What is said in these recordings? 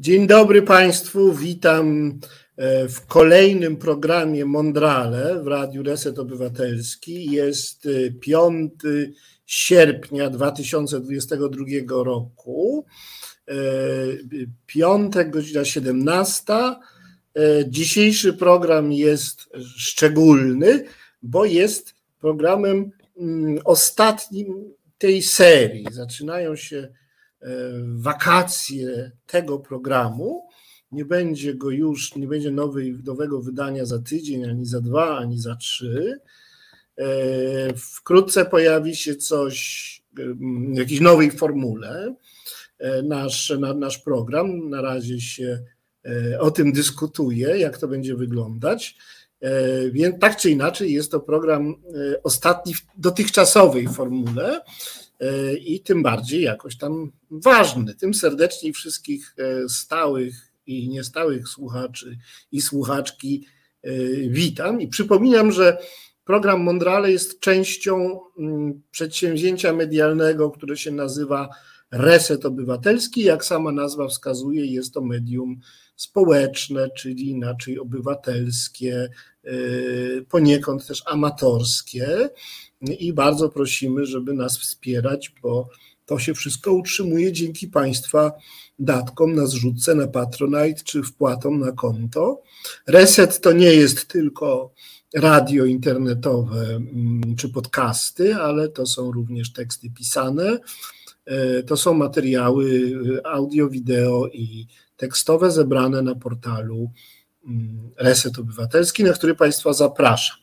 Dzień dobry Państwu, witam e, w kolejnym programie Mondrale w Radiu Reset Obywatelski. Jest 5 e, sierpnia 2022 roku, e, piątek, godzina 17. Dzisiejszy program jest szczególny, bo jest programem mm, ostatnim tej serii. Zaczynają się wakacje tego programu. Nie będzie go już, nie będzie nowej, nowego wydania za tydzień, ani za dwa, ani za trzy. E, wkrótce pojawi się coś w jakiejś nowej formule. E, nasz, nasz program na razie się o tym dyskutuje, jak to będzie wyglądać. Więc tak czy inaczej jest to program ostatni w dotychczasowej formule i tym bardziej jakoś tam ważny. Tym serdeczniej wszystkich e, stałych i niestałych słuchaczy i słuchaczki e, witam i przypominam, że program Mondrale jest częścią mm, przedsięwzięcia medialnego, które się nazywa Reset Obywatelski. Jak sama nazwa wskazuje, jest to medium społeczne, czyli inaczej obywatelskie, e, poniekąd też amatorskie i bardzo prosimy, żeby nas wspierać, bo to się wszystko utrzymuje dzięki Państwa datkom na zrzutce, na Patronite czy wpłatom na konto. Reset to nie jest tylko radio internetowe mm, czy podcasty, ale to są również teksty pisane, e, to są materiały audio, wideo i tekstowe zebrane na portalu mm, Reset Obywatelski, na który Państwa zapraszam.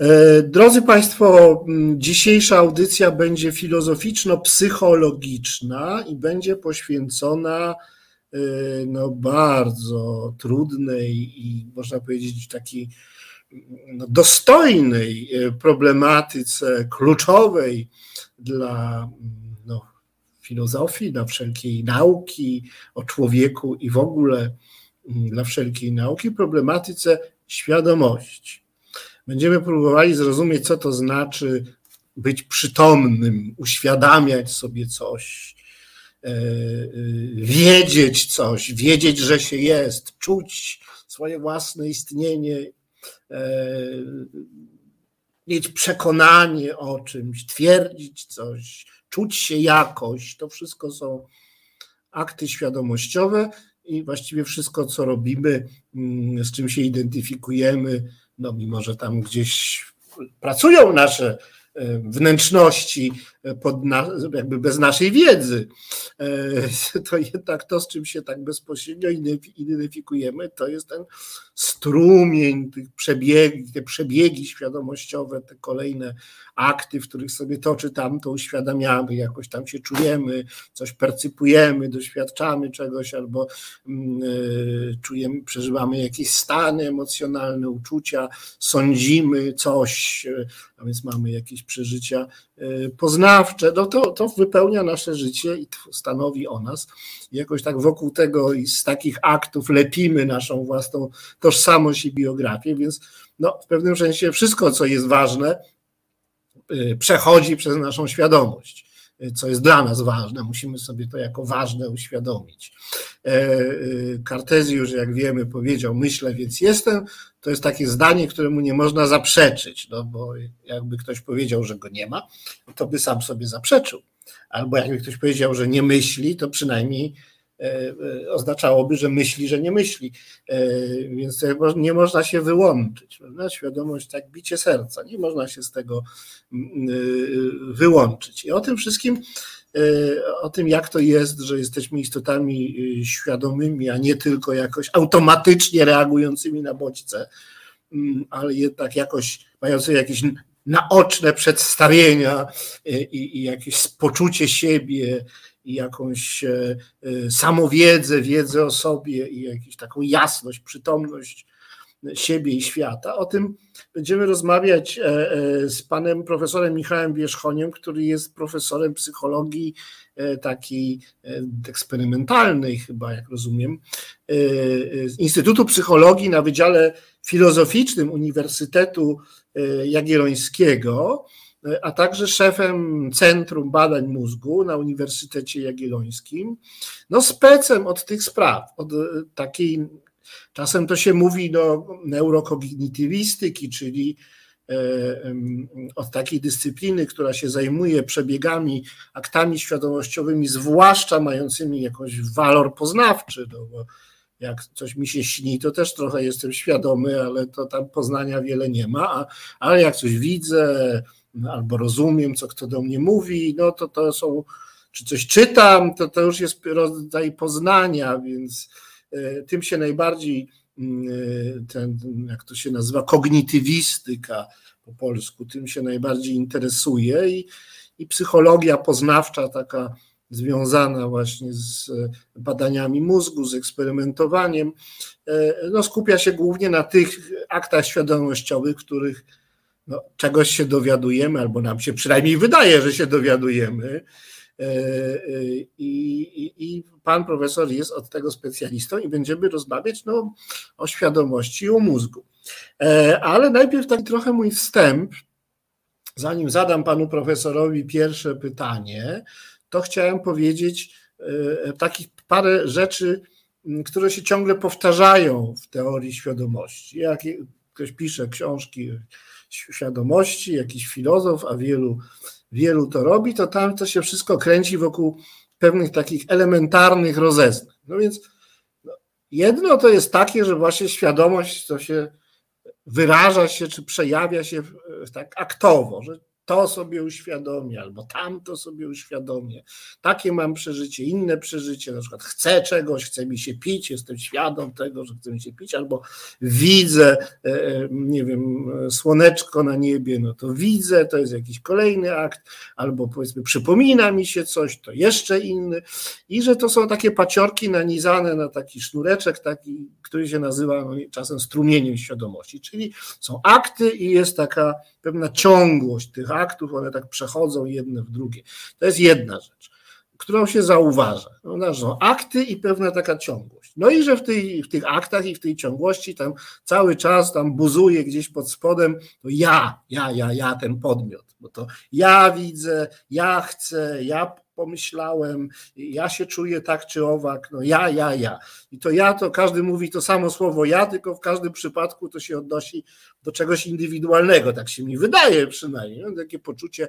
E, drodzy Państwo, dzisiejsza audycja będzie filozoficzno-psychologiczna i będzie poświęcona e, no, bardzo trudnej i można powiedzieć takiej no, dostojnej e, problematyce kluczowej dla no, filozofii, dla wszelkiej nauki o człowieku i w ogóle dla wszelkiej nauki, problematyce świadomości. Będziemy próbowali zrozumieć, co to znaczy być przytomnym, uświadamiać sobie coś, e, e, wiedzieć coś, wiedzieć, że się jest, czuć swoje własne istnienie, e, mieć przekonanie o czymś, twierdzić coś, czuć się jakoś. To wszystko są akty świadomościowe i właściwie wszystko, co robimy, mm, z czym się identyfikujemy, no mimo że tam gdzieś pracują nasze e, wnętrzności pod na, jakby bez naszej wiedzy, e, to jednak to, z czym się tak bezpośrednio identyfikujemy, to jest ten strumień tych przebiegi, te przebiegi świadomościowe, te kolejne akty, w których sobie to czy tamto uświadamiamy, jakoś tam się czujemy, coś percypujemy, doświadczamy czegoś albo mm, e, czujemy, przeżywamy jakieś stany emocjonalne, uczucia, sądzimy coś, e, a więc mamy jakieś przeżycia e, poznawcze. No to, to wypełnia nasze życie i stanowi o nas. Jakoś tak wokół tego i z takich aktów lepimy naszą własną tożsamość i biografię, więc no, w pewnym sensie wszystko, co jest ważne, y, przechodzi przez naszą świadomość, co jest dla nas ważne. Musimy sobie to jako ważne uświadomić. Kartezjusz, e, y, jak wiemy, powiedział: Myślę, więc jestem. To jest takie zdanie, któremu nie można zaprzeczyć, no bo jakby ktoś powiedział, że go nie ma, to by sam sobie zaprzeczył. Albo jakby ktoś powiedział, że nie myśli, to przynajmniej E, e, oznaczałoby, że myśli, że nie myśli. E, więc nie można się wyłączyć. Prawda? Świadomość, tak bicie serca, nie można się z tego wyłączyć. I o tym wszystkim, o tym, jak to jest, że jesteśmy istotami świadomymi, a nie tylko jakoś automatycznie reagującymi na bodźce, ale jednak jakoś mający jakieś naoczne przedstawienia i, i jakieś poczucie siebie, i jakąś e, e, samowiedzę, wiedzę o sobie i jakąś taką jasność, przytomność siebie i świata. O tym będziemy rozmawiać e, z panem profesorem Michałem Wierzchoniem, który jest profesorem psychologii takiej eksperymentalnej chyba, jak rozumiem, z Instytutu Psychologii na Wydziale Filozoficznym Uniwersytetu Jagiellońskiego a także szefem Centrum Badań Mózgu na Uniwersytecie Jagiellońskim. No, specem od tych spraw, od takiej, czasem to się mówi do neurokognitywistyki, czyli E, od takiej dyscypliny, która się zajmuje przebiegami, aktami świadomościowymi, zwłaszcza mającymi jakiś walor poznawczy, no bo jak coś mi się śni, to też trochę jestem świadomy, ale to tam poznania wiele nie ma, ale jak coś widzę albo rozumiem, co kto do mnie mówi, no to to są, czy coś czytam, to to już jest rodzaj poznania, więc e, tym się najbardziej Y, ten, jak to się nazywa, kognitywistyka po polsku, tym się najbardziej interesuje i, i psychologia poznawcza taka związana właśnie z badaniami mózgu, z eksperymentowaniem, no skupia się głównie na tych aktach świadomościowych, których no, czegoś się dowiadujemy, albo nam się przynajmniej wydaje, że się dowiadujemy, E, e, I, i, I, pan profesor jest od tego specjalistą i będziemy rozmawiać no, o świadomości i o mózgu. E, ale najpierw taki trochę mój wstęp. Zanim zadam panu profesorowi pierwsze pytanie, to chciałem powiedzieć takich parę rzeczy, które się ciągle powtarzają w teorii świadomości. Jak ktoś pisze książki świadomości, jakiś filozof, a wielu wielu to robi, to tam to się wszystko kręci wokół pewnych takich elementarnych rozeznań. No więc no, jedno to jest takie, że właśnie świadomość to się wyraża się, czy przejawia się tak aktowo, że to sobie uświadomię, albo tamto sobie uświadomię. Takie mam przeżycie, inne przeżycie, na przykład chcę czegoś, chce mi się pić, jestem świadom tego, że chce mi się pić, albo widzę, e, e, nie wiem, słoneczko na niebie, no to widzę, to jest jakiś kolejny akt, albo powiedzmy przypomina mi się coś, to jeszcze inny i że to są takie paciorki nanizane na taki sznureczek, taki, który się nazywa no, czasem strumieniem świadomości, czyli są akty i jest taka pewna ciągłość tych aktów, one tak przechodzą jedne w drugie. To jest jedna rzecz, którą się zauważa. One są akty i pewna taka ciągłość. No i że w, tej, w tych aktach i w tej ciągłości tam cały czas tam buzuje gdzieś pod spodem to ja, ja, ja, ja, ten podmiot, bo to ja widzę, ja chcę, ja pomyślałem, ja się czuję tak czy owak, no ja, ja, ja. I to ja, to każdy mówi to samo słowo ja, tylko w każdym przypadku to się odnosi do czegoś indywidualnego, tak się mi wydaje przynajmniej, no, takie poczucie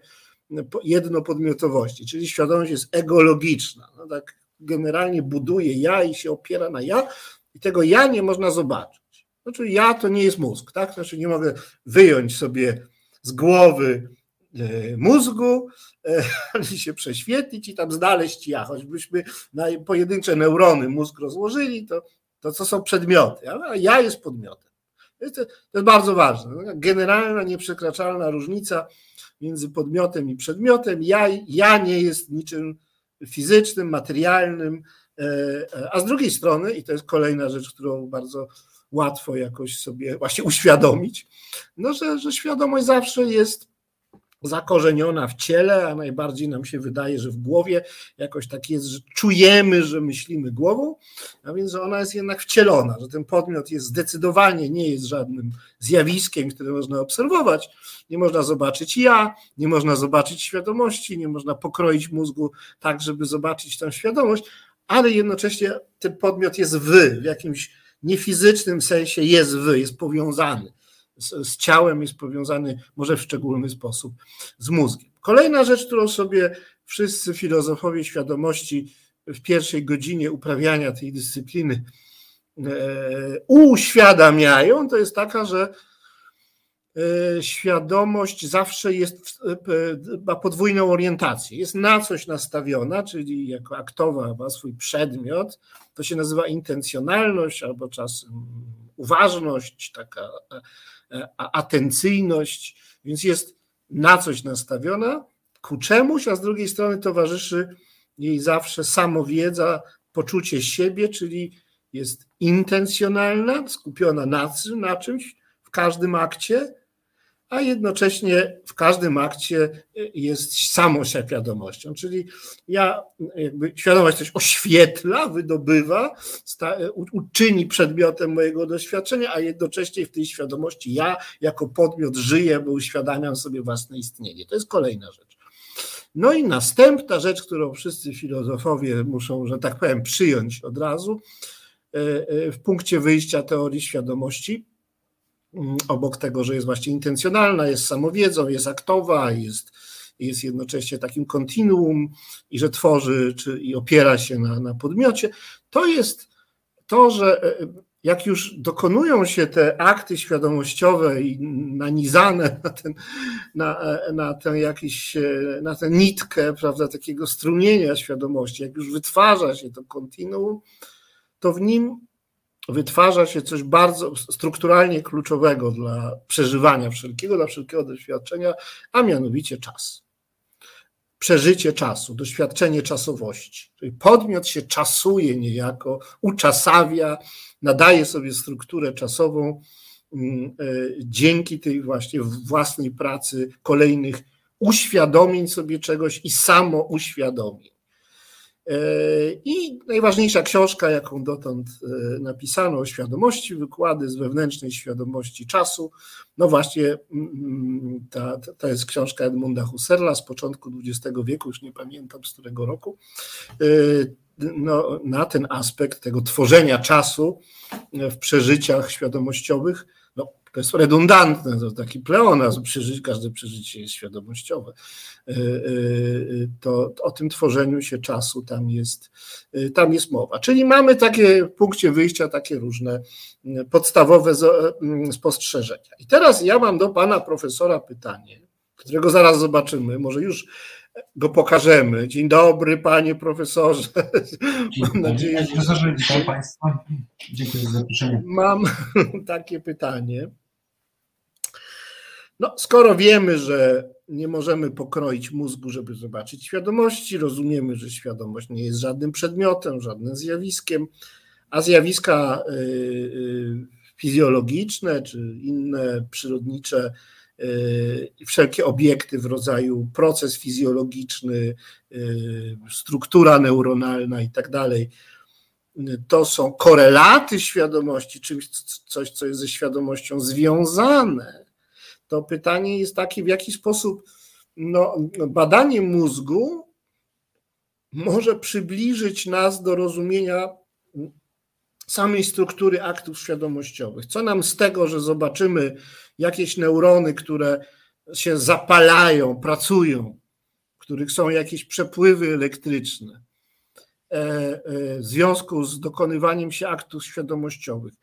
jednopodmiotowości, czyli świadomość jest egologiczna, no, tak generalnie buduje ja i się opiera na ja i tego ja nie można zobaczyć. Znaczy ja to nie jest mózg, tak? Znaczy nie mogę wyjąć sobie z głowy E, mózgu, e, się prześwietlić i tam znaleźć ja. Choćbyśmy na pojedyncze neurony mózg rozłożyli, to, to co są przedmioty, ale ja jest podmiotem. To jest, to jest bardzo ważne. Generalna, nieprzekraczalna różnica między podmiotem i przedmiotem. Ja, ja nie jest niczym fizycznym, materialnym, e, a z drugiej strony, i to jest kolejna rzecz, którą bardzo łatwo jakoś sobie właśnie uświadomić, no, że, że świadomość zawsze jest zakorzeniona w ciele, a najbardziej nam się wydaje, że w głowie jakoś tak jest, że czujemy, że myślimy głową, a więc ona jest jednak wcielona, że ten podmiot jest zdecydowanie nie jest żadnym zjawiskiem, które można obserwować. Nie można zobaczyć ja, nie można zobaczyć świadomości, nie można pokroić mózgu tak, żeby zobaczyć tę świadomość, ale jednocześnie ten podmiot jest wy, w jakimś niefizycznym sensie jest wy, jest powiązany z, z ciałem, jest powiązany może w szczególny sposób z mózgiem. Kolejna rzecz, którą sobie wszyscy filozofowie świadomości w pierwszej godzinie uprawiania tej dyscypliny e, uświadamiają, to jest taka, że e, świadomość zawsze jest, e, ma podwójną orientację. Jest na coś nastawiona, czyli jako aktowa ma swój przedmiot. To się nazywa intencjonalność albo czasem uważność, taka atencyjność, więc jest na coś nastawiona. Ku czemuś, a z drugiej strony towarzyszy jej zawsze samowiedza, poczucie siebie, czyli jest intencjonalna, skupiona na, na czymś w każdym akcie, a jednocześnie w każdym akcie jest samą świadomością, czyli ja jakby świadomość coś oświetla, wydobywa, uczyni przedmiotem mojego doświadczenia, a jednocześnie w tej świadomości ja jako podmiot żyję, bo uświadamiam sobie własne istnienie. To jest kolejna rzecz. No i następna rzecz, którą wszyscy filozofowie muszą, że tak powiem, przyjąć od razu, e, e, w punkcie wyjścia teorii świadomości, obok tego, że jest właśnie intencjonalna, jest samowiedzą, jest aktowa, jest, jest jednocześnie takim kontinuum i że tworzy czy, i opiera się na, na podmiocie, to jest to, że e, jak już dokonują się te akty świadomościowe i nanizane na ten, na, na ten jakiś, na tę nitkę, prawda, takiego strumienia świadomości, jak już wytwarza się to kontinuum, to w nim wytwarza się coś bardzo strukturalnie kluczowego dla przeżywania wszelkiego, dla wszelkiego doświadczenia, a mianowicie czas. Przeżycie czasu, doświadczenie czasowości. Czyli podmiot się czasuje niejako, uczasawia, nadaje sobie strukturę czasową mm, e, dzięki tej właśnie własnej pracy kolejnych uświadomień sobie czegoś i samo uświadomień. E, I najważniejsza książka, jaką dotąd e, napisano o świadomości, wykłady z wewnętrznej świadomości czasu. No właśnie, mm, ta, to jest książka Edmunda Husserla z początku XX wieku, już nie pamiętam z którego roku no, na ten aspekt tego tworzenia czasu w przeżyciach świadomościowych. To jest redundantne, to taki pleonazm, przeżyć, każde przeżycie jest świadomościowe. E, e, to, to o tym tworzeniu się czasu tam jest, tam jest mowa. Czyli mamy takie w punkcie wyjścia takie różne podstawowe spostrzeżenia. I teraz ja mam do pana profesora pytanie, którego zaraz zobaczymy, może już go pokażemy. Dzień dobry, panie profesorze. Dzień Mam nadzieję, panie profesorze, witam państwa. Dziękuję za zaproszenie. Mam takie pytanie. No, skoro wiemy, że nie możemy pokroić mózgu, żeby zobaczyć świadomości, rozumiemy, że świadomość nie jest żadnym przedmiotem, żadnym zjawiskiem, a zjawiska y, y, fizjologiczne czy inne przyrodnicze i wszelkie obiekty w rodzaju proces fizjologiczny, y, struktura neuronalna i tak dalej, to są korelaty świadomości, czymś, coś, co jest ze świadomością związane. To pytanie jest takie, w jaki sposób no, badanie mózgu może przybliżyć nas do rozumienia samej struktury aktów świadomościowych. Co nam z tego, że zobaczymy jakieś neurony, które się zapalają, pracują, w których są jakieś przepływy elektryczne e, e, w związku z dokonywaniem się aktów świadomościowych.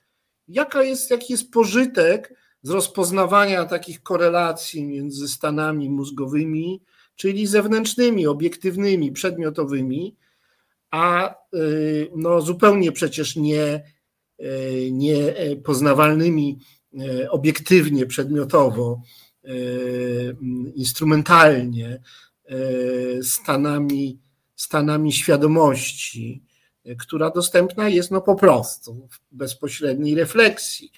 Jaka jest, jaki jest pożytek z rozpoznawania takich korelacji między stanami mózgowymi, czyli zewnętrznymi, obiektywnymi, przedmiotowymi, a y, no, zupełnie przecież nie, y, nie poznawalnymi y, obiektywnie, przedmiotowo, instrumentalnie stanami, stanami świadomości, która dostępna jest no po prostu w bezpośredniej refleksji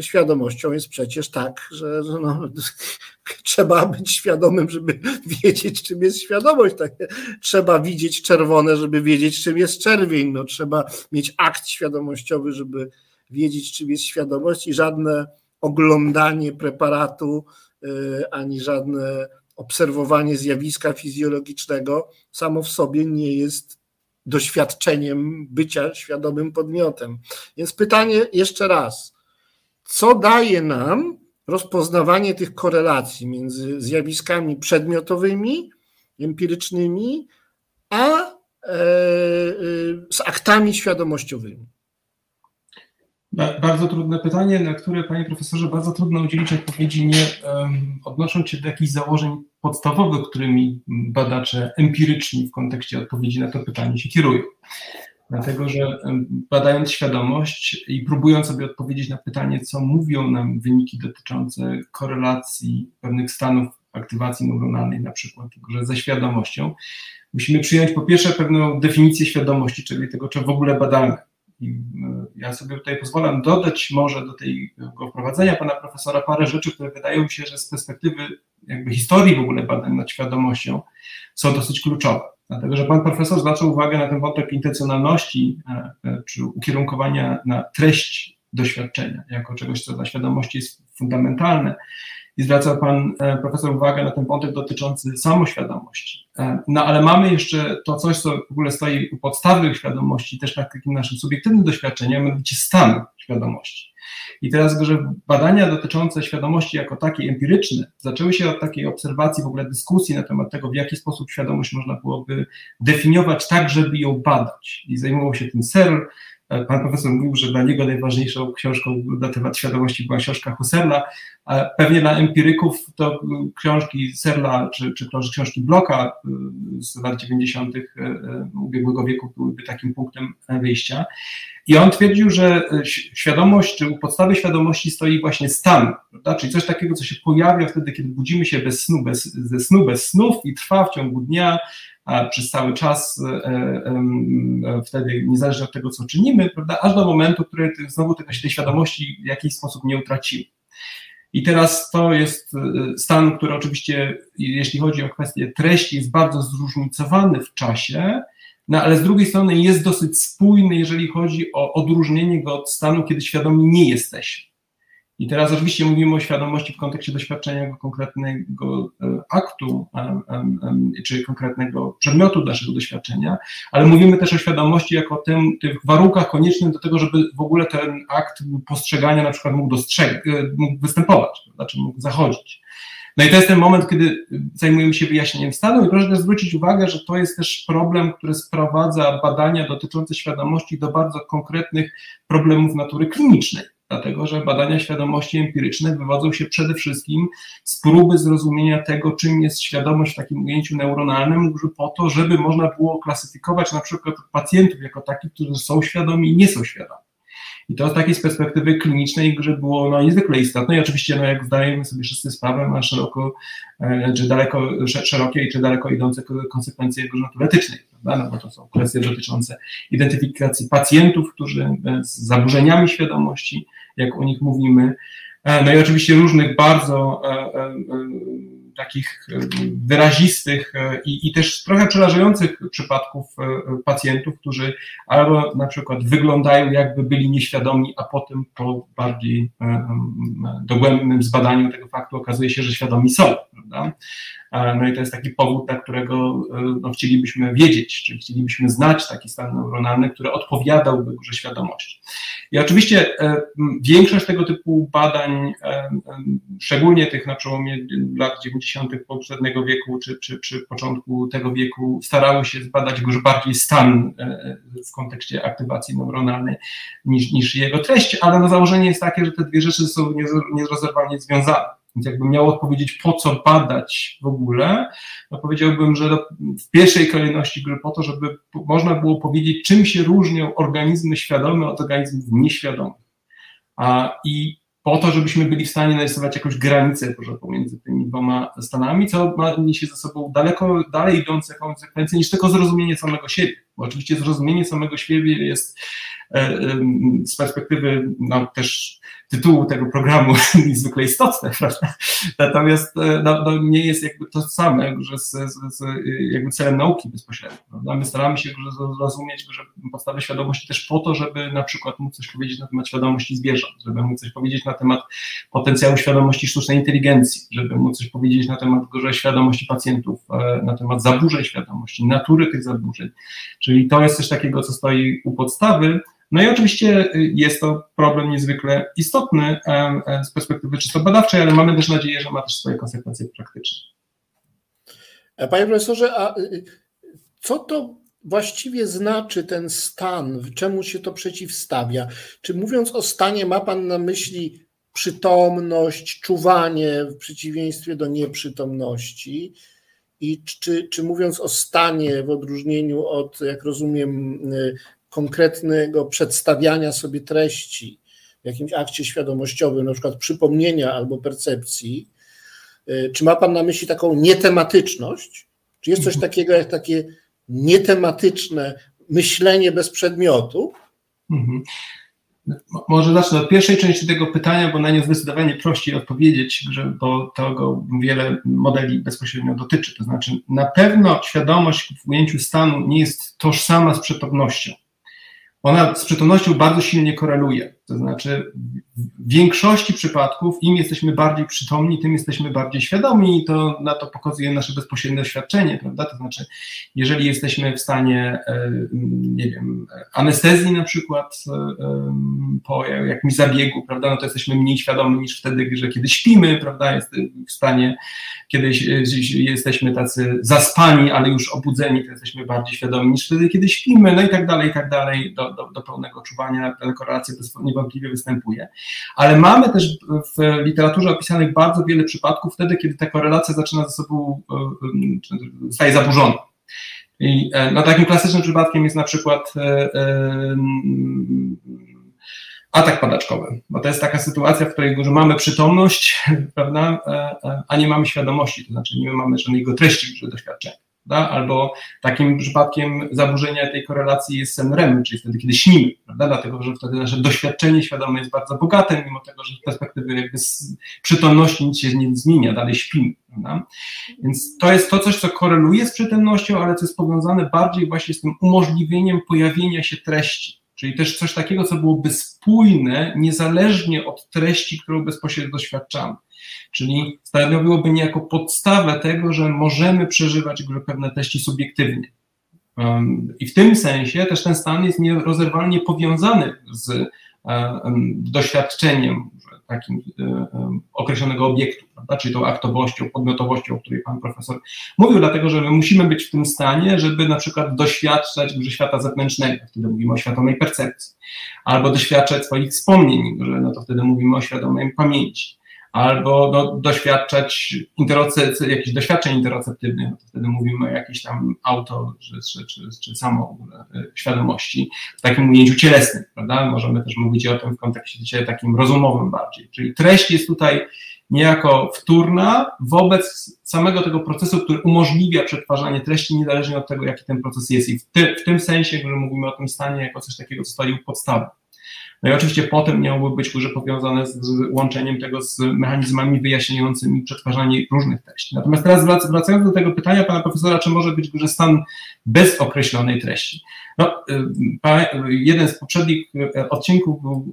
świadomością jest przecież tak, że no, trzeba być świadomym, żeby wiedzieć, czym jest świadomość. Tak, trzeba widzieć czerwone, żeby wiedzieć, czym jest czerwień. No, trzeba mieć akt świadomościowy, żeby wiedzieć, czym jest świadomość i żadne oglądanie preparatu, y, ani żadne obserwowanie zjawiska fizjologicznego samo w sobie nie jest doświadczeniem bycia świadomym podmiotem. Więc pytanie jeszcze raz co daje nam rozpoznawanie tych korelacji między zjawiskami przedmiotowymi, empirycznymi, a e, e, z aktami świadomościowymi? Bardzo trudne pytanie, na które, panie profesorze, bardzo trudno udzielić odpowiedzi, nie um, odnosząc się do jakichś założeń podstawowych, którymi badacze empiryczni w kontekście odpowiedzi na to pytanie się kierują. Dlatego, że badając świadomość i próbując sobie odpowiedzieć na pytanie, co mówią nam wyniki dotyczące korelacji pewnych stanów aktywacji neuronalnej, na przykład że ze świadomością, musimy przyjąć po pierwsze pewną definicję świadomości, czyli tego, czy w ogóle badamy. I ja sobie tutaj pozwalam dodać może do tego wprowadzenia pana profesora parę rzeczy, które wydają się, że z perspektywy jakby historii w ogóle badań nad świadomością są dosyć kluczowe. Dlatego, że pan profesor zwracał uwagę na ten wątek intencjonalności czy ukierunkowania na treść doświadczenia, jako czegoś, co dla świadomości jest fundamentalne. I zwraca pan e, profesor uwagę na ten wątek dotyczący samoświadomości. E, no ale mamy jeszcze to coś, co w ogóle stoi u podstawy świadomości, też na takim naszym subiektywnym doświadczeniu, mianowicie stan świadomości. I teraz, że badania dotyczące świadomości jako takiej empiryczne zaczęły się od takiej obserwacji, w ogóle dyskusji na temat tego, w jaki sposób świadomość można byłoby definiować tak, żeby ją badać. I zajmował się tym Searle, Pan profesor mówił, że dla niego najważniejszą książką na temat świadomości była książka Husserla. Pewnie dla empiryków to książki Serla czy, czy książki Bloka y, z lat 90. Y, y, ubiegłego wieku byłyby takim punktem wyjścia. I on twierdził, że świadomość, czy u podstawy świadomości stoi właśnie stan, prawda? czyli coś takiego, co się pojawia wtedy, kiedy budzimy się bez snu, bez, ze snu, bez snów i trwa w ciągu dnia przez cały czas, e, e, wtedy niezależnie od tego, co czynimy, prawda, aż do momentu, który znowu tej świadomości w jakiś sposób nie utracimy. I teraz to jest stan, który oczywiście, jeśli chodzi o kwestię treści, jest bardzo zróżnicowany w czasie, no ale z drugiej strony jest dosyć spójny, jeżeli chodzi o odróżnienie go od stanu, kiedy świadomi nie jesteśmy. I teraz oczywiście mówimy o świadomości w kontekście doświadczenia konkretnego e, aktu czy konkretnego przedmiotu naszego doświadczenia, ale mówimy też o świadomości jako tym, tych warunkach koniecznych do tego, żeby w ogóle ten akt postrzegania na przykład mógł, dostrzeg- e, mógł występować, znaczy mógł zachodzić. No i to jest ten moment, kiedy zajmujemy się wyjaśnieniem stanu i proszę też zwrócić uwagę, że to jest też problem, który sprowadza badania dotyczące świadomości do bardzo konkretnych problemów natury klinicznej dlatego że badania świadomości empiryczne wywodzą się przede wszystkim z próby zrozumienia tego, czym jest świadomość w takim ujęciu neuronalnym, po to, żeby można było klasyfikować na przykład pacjentów jako takich, którzy są świadomi i nie są świadomi. I to z takiej perspektywy klinicznej że było no, niezwykle istotne i oczywiście, no, jak zdajemy sobie wszyscy sprawę, ma szeroko, e, czy daleko, szerokie i czy daleko idące konsekwencje prawda? no bo to są kwestie dotyczące identyfikacji pacjentów, którzy e, z zaburzeniami świadomości, jak o nich mówimy, e, no i oczywiście różnych bardzo takich wyrazistych i, i też trochę przerażających przypadków pacjentów, którzy albo na przykład wyglądają jakby byli nieświadomi, a potem po bardziej dogłębnym zbadaniu tego faktu okazuje się, że świadomi są. Prawda? No i to jest taki powód, dla którego no, chcielibyśmy wiedzieć, czy chcielibyśmy znać taki stan neuronalny, który odpowiadałby górze świadomości. I oczywiście e, większość tego typu badań, e, szczególnie tych na przełomie lat 90. poprzedniego wieku, czy, czy, czy początku tego wieku, starały się zbadać już bardziej stan e, w kontekście aktywacji neuronalnej niż, niż jego treść, ale no założenie jest takie, że te dwie rzeczy są nierozerwalnie związane. Więc jakbym miał odpowiedzieć, po co badać w ogóle, no powiedziałbym, że w pierwszej kolejności po to, żeby można było powiedzieć, czym się różnią organizmy świadome od organizmów nieświadomych. A, I po to, żebyśmy byli w stanie narysować jakąś granicę może pomiędzy tymi dwoma stanami, co ma niesie ze sobą daleko dalej idące konsekwencje niż tylko zrozumienie samego siebie. Bo oczywiście zrozumienie samego siebie jest e, z perspektywy no, też tytułu tego programu niezwykle istotne, prawda? Natomiast e, no, no, nie jest jakby to same, że z, z, z, jakby celem nauki bezpośrednio. Prawda? My staramy się zrozumieć że podstawę świadomości też po to, żeby na przykład móc coś powiedzieć na temat świadomości zwierząt, żeby móc coś powiedzieć na temat potencjału świadomości sztucznej inteligencji, żeby móc coś powiedzieć na temat że świadomości pacjentów, e, na temat zaburzeń świadomości, natury tych zaburzeń. Czyli to jest coś takiego, co stoi u podstawy, no i oczywiście y, jest to problem niezwykle istotny z perspektywy czysto badawczej, ale mamy też nadzieję, że ma też swoje konsekwencje praktyczne. Panie profesorze, a y, co to właściwie znaczy ten stan? Czemu się to przeciwstawia? Czy mówiąc o stanie, ma Pan na myśli przytomność, czuwanie w przeciwieństwie do nieprzytomności? I czy, czy mówiąc o stanie, w odróżnieniu od, jak rozumiem, y, konkretnego przedstawiania sobie treści w jakimś akcie świadomościowym, na przykład przypomnienia albo percepcji, y, czy ma Pan na myśli taką nietematyczność? Czy jest coś takiego jak takie nietematyczne myślenie bez przedmiotu? Mhm. Może zacznę od pierwszej części tego pytania, bo na nie zdecydowanie prościej odpowiedzieć, bo tego wiele modeli bezpośrednio dotyczy. To znaczy, na pewno świadomość w ujęciu stanu nie jest tożsama z przytomnością ona z przytomnością bardzo silnie koreluje. To znaczy, w większości przypadków, im jesteśmy bardziej przytomni, tym jesteśmy bardziej świadomi, i to na to pokazuje nasze bezpośrednie doświadczenie, prawda? To znaczy, jeżeli jesteśmy w stanie, e, nie wiem, anestezji na przykład e, po jakimś zabiegu, prawda, no to jesteśmy mniej świadomi niż wtedy, że kiedy śpimy, prawda, jest w stanie, kiedyś jesteśmy tacy zaspani, ale już obudzeni, to jesteśmy bardziej świadomi niż wtedy, kiedy śpimy, no i tak dalej, i tak dalej, do, do, do pełnego czuwania, ta korelacja niewątpliwie występuje. Ale mamy też w literaturze opisanych bardzo wiele przypadków wtedy, kiedy ta korelacja zaczyna ze sobą, e, e, staje zaburzona. I e, no, takim klasycznym przypadkiem jest na przykład atak padaczkowy, bo to jest taka sytuacja, w której że mamy przytomność, prawda, a nie mamy świadomości, to znaczy nie mamy żadnego treści doświadczenia prawda? albo takim przypadkiem zaburzenia tej korelacji jest sen REM, czyli wtedy, kiedy śnimy, prawda? dlatego że wtedy nasze doświadczenie świadome jest bardzo bogate, mimo tego, że z perspektywy jakby z przytomności nic się nie zmienia, dalej śpimy. Prawda? Więc to jest to coś, co koreluje z przytomnością, ale co jest powiązane bardziej właśnie z tym umożliwieniem pojawienia się treści. Czyli też coś takiego, co byłoby spójne, niezależnie od treści, którą bezpośrednio doświadczamy. Czyli stanowiłoby niejako podstawę tego, że możemy przeżywać pewne treści subiektywnie. I w tym sensie też ten stan jest nierozerwalnie powiązany z doświadczeniem takim e, określonego obiektu, prawda? czyli tą aktowością, podmiotowością, o której pan profesor mówił, dlatego że my musimy być w tym stanie, żeby na przykład doświadczać świata zewnętrznego, wtedy mówimy o świadomej percepcji, albo doświadczać swoich wspomnień, że no to wtedy mówimy o świadomej pamięci albo no, doświadczać interoce, jakichś doświadczeń interoceptywnych, no to wtedy mówimy o jakiejś tam auto, czy, czy, czy samo e, świadomości w takim ujęciu cielesnym, prawda? Możemy też mówić o tym w kontekście takim rozumowym bardziej. Czyli treść jest tutaj niejako wtórna wobec samego tego procesu, który umożliwia przetwarzanie treści, niezależnie od tego, jaki ten proces jest. I w, ty, w tym sensie, że mówimy o tym stanie jako coś takiego, co stoi u podstawy. No i oczywiście potem miałoby być już powiązane z, z łączeniem tego z mechanizmami wyjaśniającymi przetwarzanie różnych treści. Natomiast teraz wracając do tego pytania pana profesora, czy może być że stan bez określonej treści? No, y, jeden z poprzednich y, odcinków był,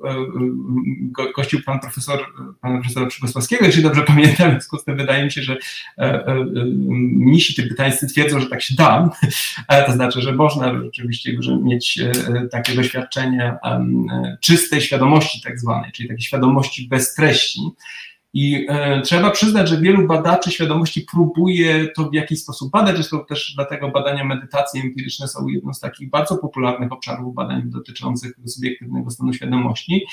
y, gościł pan profesor, pana profesora Przygosławskiego, jeśli dobrze pamiętam, w związku z tym wydaje mi się, że e, e, mnisi tybetańscy twierdzą, że tak się da, to znaczy, że można rzeczywiście że mieć e, takie doświadczenie czystej świadomości tak zwanej, czyli takiej świadomości bez treści, i e, trzeba przyznać, że wielu badaczy świadomości próbuje to w jakiś sposób badać. Zresztą też dlatego badania medytacji empiryczne są jedną z takich bardzo popularnych obszarów badań dotyczących subiektywnego stanu świadomości.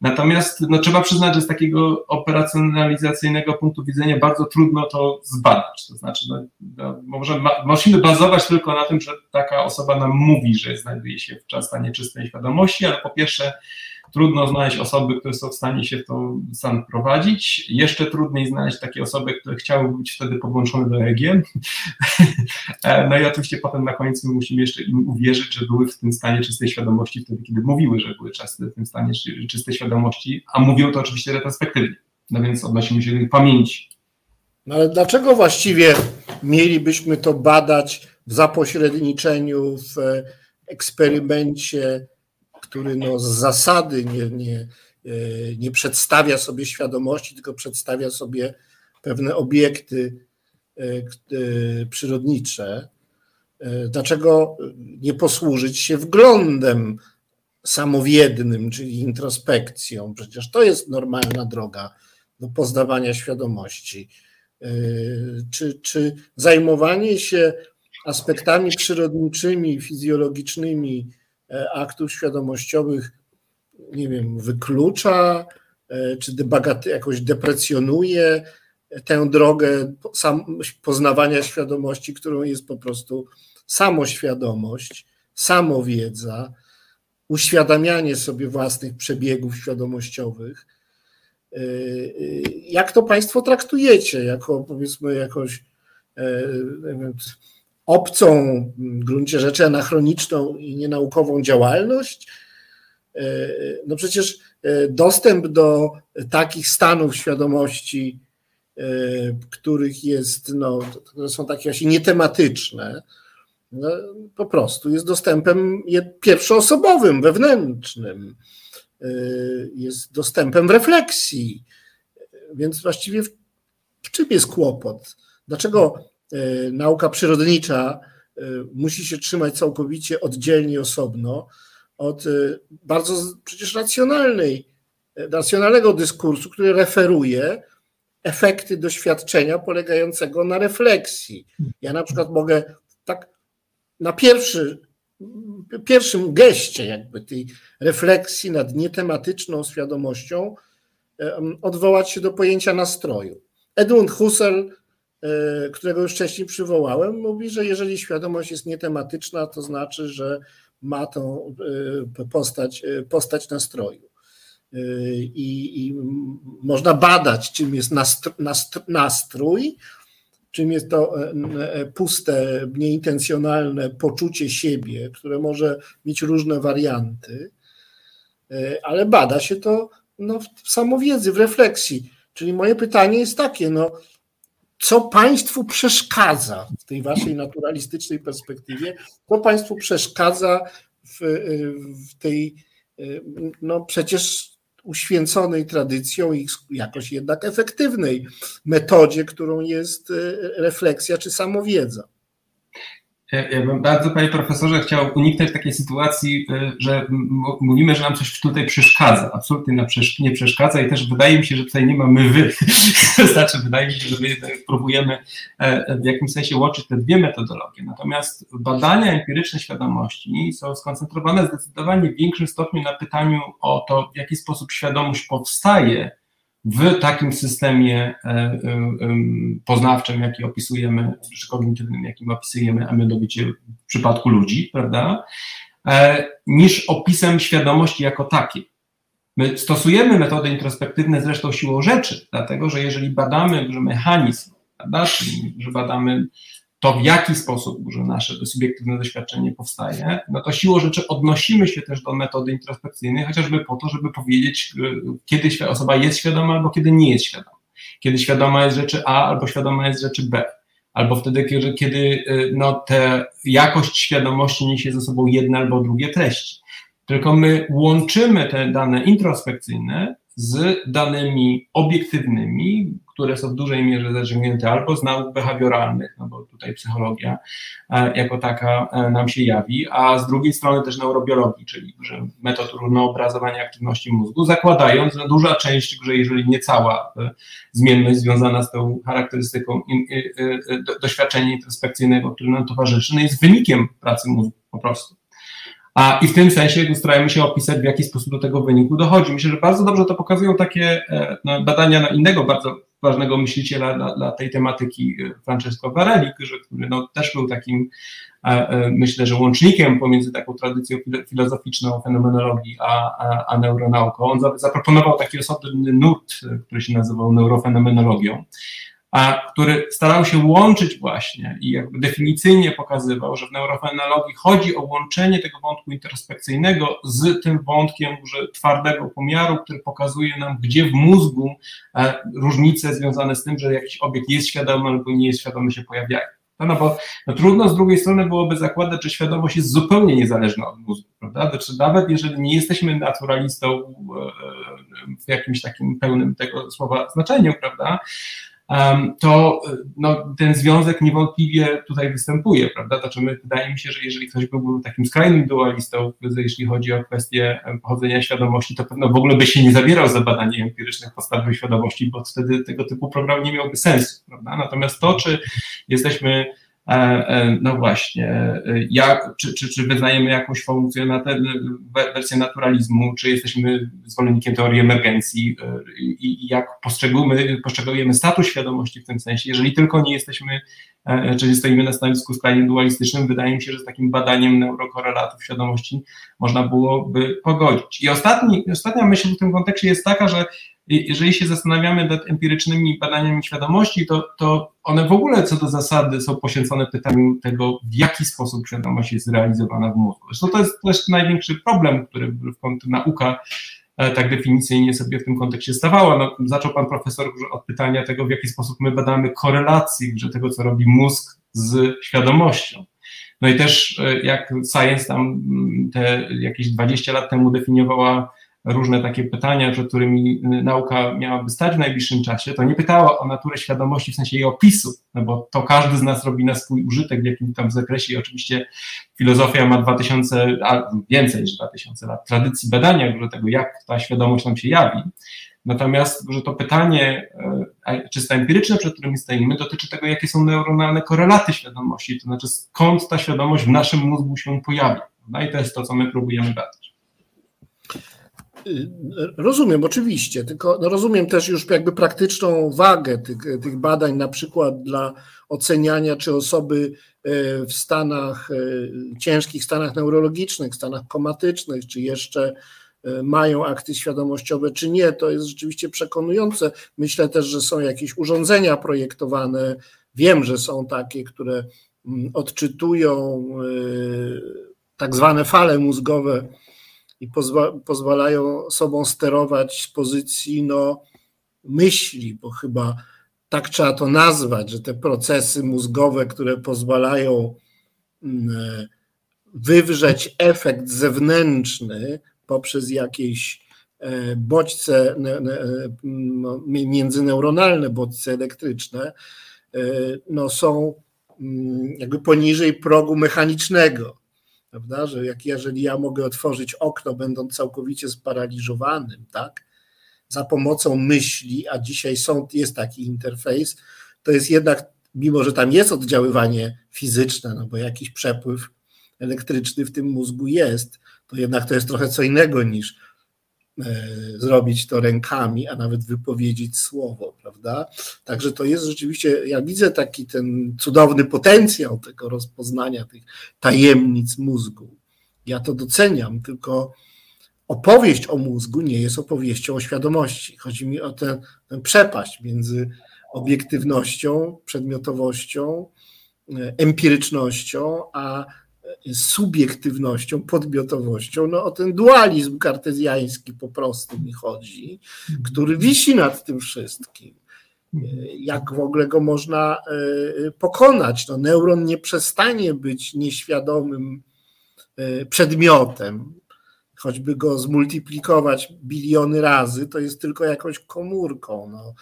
Natomiast no, trzeba przyznać, że z takiego operacjonalizacyjnego punktu widzenia bardzo trudno to zbadać. To znaczy, no, no, może ma, musimy bazować tylko na tym, że taka osoba nam mówi, że znajduje się w stanie czystej świadomości, ale po pierwsze, Trudno znaleźć osoby, które są w stanie się w to stan prowadzić. Jeszcze trudniej znaleźć takie osoby, które chciałyby być wtedy podłączone do EEG. no i oczywiście potem na końcu musimy jeszcze im uwierzyć, że były w tym stanie czystej świadomości wtedy, kiedy mówiły, że były często w tym stanie czystej świadomości, a mówią to oczywiście retrospektywnie. No więc odnosimy się do pamięci. No ale dlaczego właściwie mielibyśmy to badać w zapośredniczeniu, w eksperymencie który no z zasady nie, nie, e, nie przedstawia sobie świadomości, tylko przedstawia sobie pewne obiekty e, e, przyrodnicze. Dlaczego nie posłużyć się wglądem samowiednym, czyli introspekcją? Przecież to jest normalna droga do poznawania świadomości. Czy, czy zajmowanie się aspektami przyrodniczymi, fizjologicznymi aktów świadomościowych, nie wiem, wyklucza, e, czy debagat, jakoś deprecjonuje tę drogę poznawania świadomości, którą jest po prostu samoświadomość, samowiedza, uświadamianie sobie własnych przebiegów świadomościowych. E, jak to Państwo traktujecie? Jako powiedzmy jakoś obcą w gruncie rzeczy anachroniczną i nienaukową działalność? no przecież dostęp do takich stanów świadomości, których jest, no, które są takie właśnie nietematyczne, no, po prostu jest dostępem pierwszoosobowym, wewnętrznym, jest dostępem w refleksji. Więc właściwie w, w czym jest kłopot? Dlaczego nauka przyrodnicza musi się trzymać całkowicie oddzielnie, osobno od y, bardzo przecież racjonalnej, racjonalnego dyskursu, który referuje efekty doświadczenia polegającego na refleksji. Ja na przykład mogę tak na pierwszy, pierwszym geście jakby tej refleksji nad nietematyczną świadomością odwołać się do pojęcia nastroju. Edmund Husserl E, którego już wcześniej przywołałem, mówi, że jeżeli świadomość jest nietematyczna, to znaczy, że ma tą e, postać, e, postać nastroju. I, I, można badać, czym jest nastrój, czym jest to puste, nieintencjonalne poczucie siebie, które może mieć różne warianty, ale bada się to no, w samowiedzy, w refleksji. Czyli moje pytanie jest takie, no, co państwu przeszkadza w tej waszej naturalistycznej perspektywie, co państwu przeszkadza w, w tej, no przecież uświęconej tradycją i jakoś jednak efektywnej metodzie, którą jest refleksja czy samowiedza. Ja bym bardzo, panie profesorze, chciał uniknąć takiej sytuacji, y, że mówimy, że nam coś tutaj przeszkadza. Absolutnie nie przeszkadza i też wydaje mi się, że tutaj nie ma my wy. znaczy, wydaje mi się, że my próbujemy e, w jakimś sensie łączyć te dwie metodologie. Natomiast badania empiryczne świadomości są skoncentrowane zdecydowanie w większym stopniu na pytaniu o to, w jaki sposób świadomość powstaje w takim systemie e, e, poznawczym, jaki opisujemy, czy kognitywnym, jakim opisujemy, a mianowicie w przypadku ludzi, prawda, e, niż opisem świadomości jako takiej. My stosujemy metody introspektywne zresztą siłą rzeczy, dlatego że jeżeli badamy że mechanizm, prawda, że badamy to, w jaki sposób że nasze subiektywne doświadczenie powstaje, no to siłą rzeczy odnosimy się też do metody introspekcyjnej, chociażby po to, żeby powiedzieć, y, kiedy osoba jest świadoma albo kiedy nie jest świadoma. Kiedy świadoma jest rzeczy A albo świadoma jest rzeczy B. Albo wtedy, kiedy, kiedy y, no, te jakość świadomości niesie ze sobą jedne albo drugie treści. Tylko my łączymy te dane introspekcyjne z danymi obiektywnymi, które są w dużej mierze zaciągnięte albo z nauk behawioralnych, no bo tutaj psychologia e, jako taka e, nam się jawi, a z drugiej strony też neurobiologii, czyli że metod równoobrazowania aktywności mózgu, zakładając, że duża część, że jeżeli nie cała e, zmienność związana z tą charakterystyką doświadczenia introspekcyjnego, które nam towarzyszy, no jest wynikiem pracy mózgu po prostu. A, I w tym sensie starajmy się opisać, w jaki sposób do tego wyniku dochodzi. Myślę, że bardzo dobrze to pokazują takie no, badania na innego bardzo ważnego myśliciela dla, dla tej tematyki e, Francesco Varelli, który no, też był takim, e, e, myślę, że łącznikiem pomiędzy taką tradycją filozoficzną fenomenologii a, a, a neuronauką. On zaproponował taki osobny nurt, który się nazywał neurofenomenologią a który starał się łączyć właśnie i jakby definicyjnie pokazywał, że w neurofenologii chodzi o łączenie tego wątku introspekcyjnego z tym wątkiem że twardego pomiaru, który pokazuje nam, gdzie w mózgu e, różnice związane z tym, że jakiś obiekt jest świadomy albo nie jest świadomy się pojawiają. No, no bo no trudno z drugiej strony byłoby zakładać, że świadomość jest zupełnie niezależna od mózgu, prawda? Znaczy, nawet jeżeli nie jesteśmy naturalistą e, e, w jakimś takim pełnym tego słowa znaczeniu, prawda? To no, ten związek niewątpliwie tutaj występuje, prawda? Znaczy my, wydaje mi się, że jeżeli ktoś byłby takim skrajnym dualistą, jeśli chodzi o kwestię pochodzenia świadomości, to pewno w ogóle by się nie zabierał za badanie empirycznych podstawowej świadomości, bo wtedy tego typu program nie miałby sensu, prawda? Natomiast to, czy jesteśmy E, e, no właśnie, e, jak, czy, czy, czy wyznajemy jakąś wersję naturalizmu, czy jesteśmy zwolennikiem teorii emergencji i, jak postrzegujemy, postrzegujemy status świadomości w tym sensie, jeżeli tylko nie jesteśmy, czy stoimy na stanowisku skrajnie dualistycznym, wydaje mi się, że z takim badaniem neurokorelatów świadomości można byłoby pogodzić. I ostatni, ostatnia myśl w tym kontekście jest taka, że jeżeli się zastanawiamy nad empirycznymi badaniami świadomości, to, to one w ogóle co do zasady są poświęcone pytaniu tego, w jaki sposób świadomość jest zrealizowana w mózgu. Zresztą to jest też największy problem, który nauka e, tak definicyjnie sobie w tym kontekście stawała. No, zaczął pan profesor od pytania tego, w jaki sposób my badamy korelację że tego, co robi mózg z świadomością. No i też e, jak Science tam mm, te jakieś 20 lat temu definiowała różne takie pytania, przed którymi nauka miałaby stać w najbliższym czasie, to nie pytała o naturę świadomości w sensie jej opisu, no bo to każdy z nas robi na swój użytek w jakimś tam zakresie i oczywiście filozofia ma 2000, a więcej niż 2000 lat tradycji badania że tego, jak ta świadomość nam się jawi. Natomiast, że to pytanie e, czysto empiryczne, przed którym stoimy, dotyczy tego, jakie są neuronalne korelaty świadomości, to znaczy skąd ta świadomość w naszym mózgu się pojawia. No i to jest to, co my próbujemy badać. Y, rozumiem, oczywiście, tylko no rozumiem też już jakby praktyczną wagę tych, tych badań, na przykład dla oceniania, czy osoby e, w stanach, e, ciężkich stanach neurologicznych, stanach komatycznych, czy jeszcze e, mają akty świadomościowe, czy nie, to jest rzeczywiście przekonujące. Myślę też, że są jakieś urządzenia projektowane, wiem, że są takie, które mm, odczytują tak zwane fale mózgowe, i pozwa, pozwalają sobą sterować z pozycji no, myśli, bo chyba tak trzeba to nazwać, że te procesy mózgowe, które pozwalają mm, wywrzeć efekt zewnętrzny poprzez jakieś e, bodźce no, międzyneuronalne, bodźce elektryczne, e, no, są mm, jakby poniżej progu mechanicznego prawda? Że jak jeżeli ja mogę otworzyć okno, będąc całkowicie sparaliżowanym, tak? Za pomocą myśli, a dzisiaj są, jest taki interfejs, to jest jednak, mimo że tam jest oddziaływanie fizyczne, no bo jakiś przepływ elektryczny w tym mózgu jest, to jednak to jest trochę co innego niż zrobić to rękami, a nawet wypowiedzieć słowo, prawda? Także to jest rzeczywiście, ja widzę taki ten cudowny potencjał tego rozpoznania tych tajemnic mózgu. Ja to doceniam, tylko opowieść o mózgu nie jest opowieścią o świadomości. Chodzi mi o tę, tę przepaść między obiektywnością, przedmiotowością, e, empirycznością, a subiektywnością, podmiotowością, no o ten dualizm kartezjański po prostu mi chodzi, który wisi nad tym wszystkim. Jak w ogóle go można e, pokonać? No, neuron nie przestanie być nieświadomym e, przedmiotem, choćby go zmultiplikować biliony razy, to jest tylko jakąś komórką. No.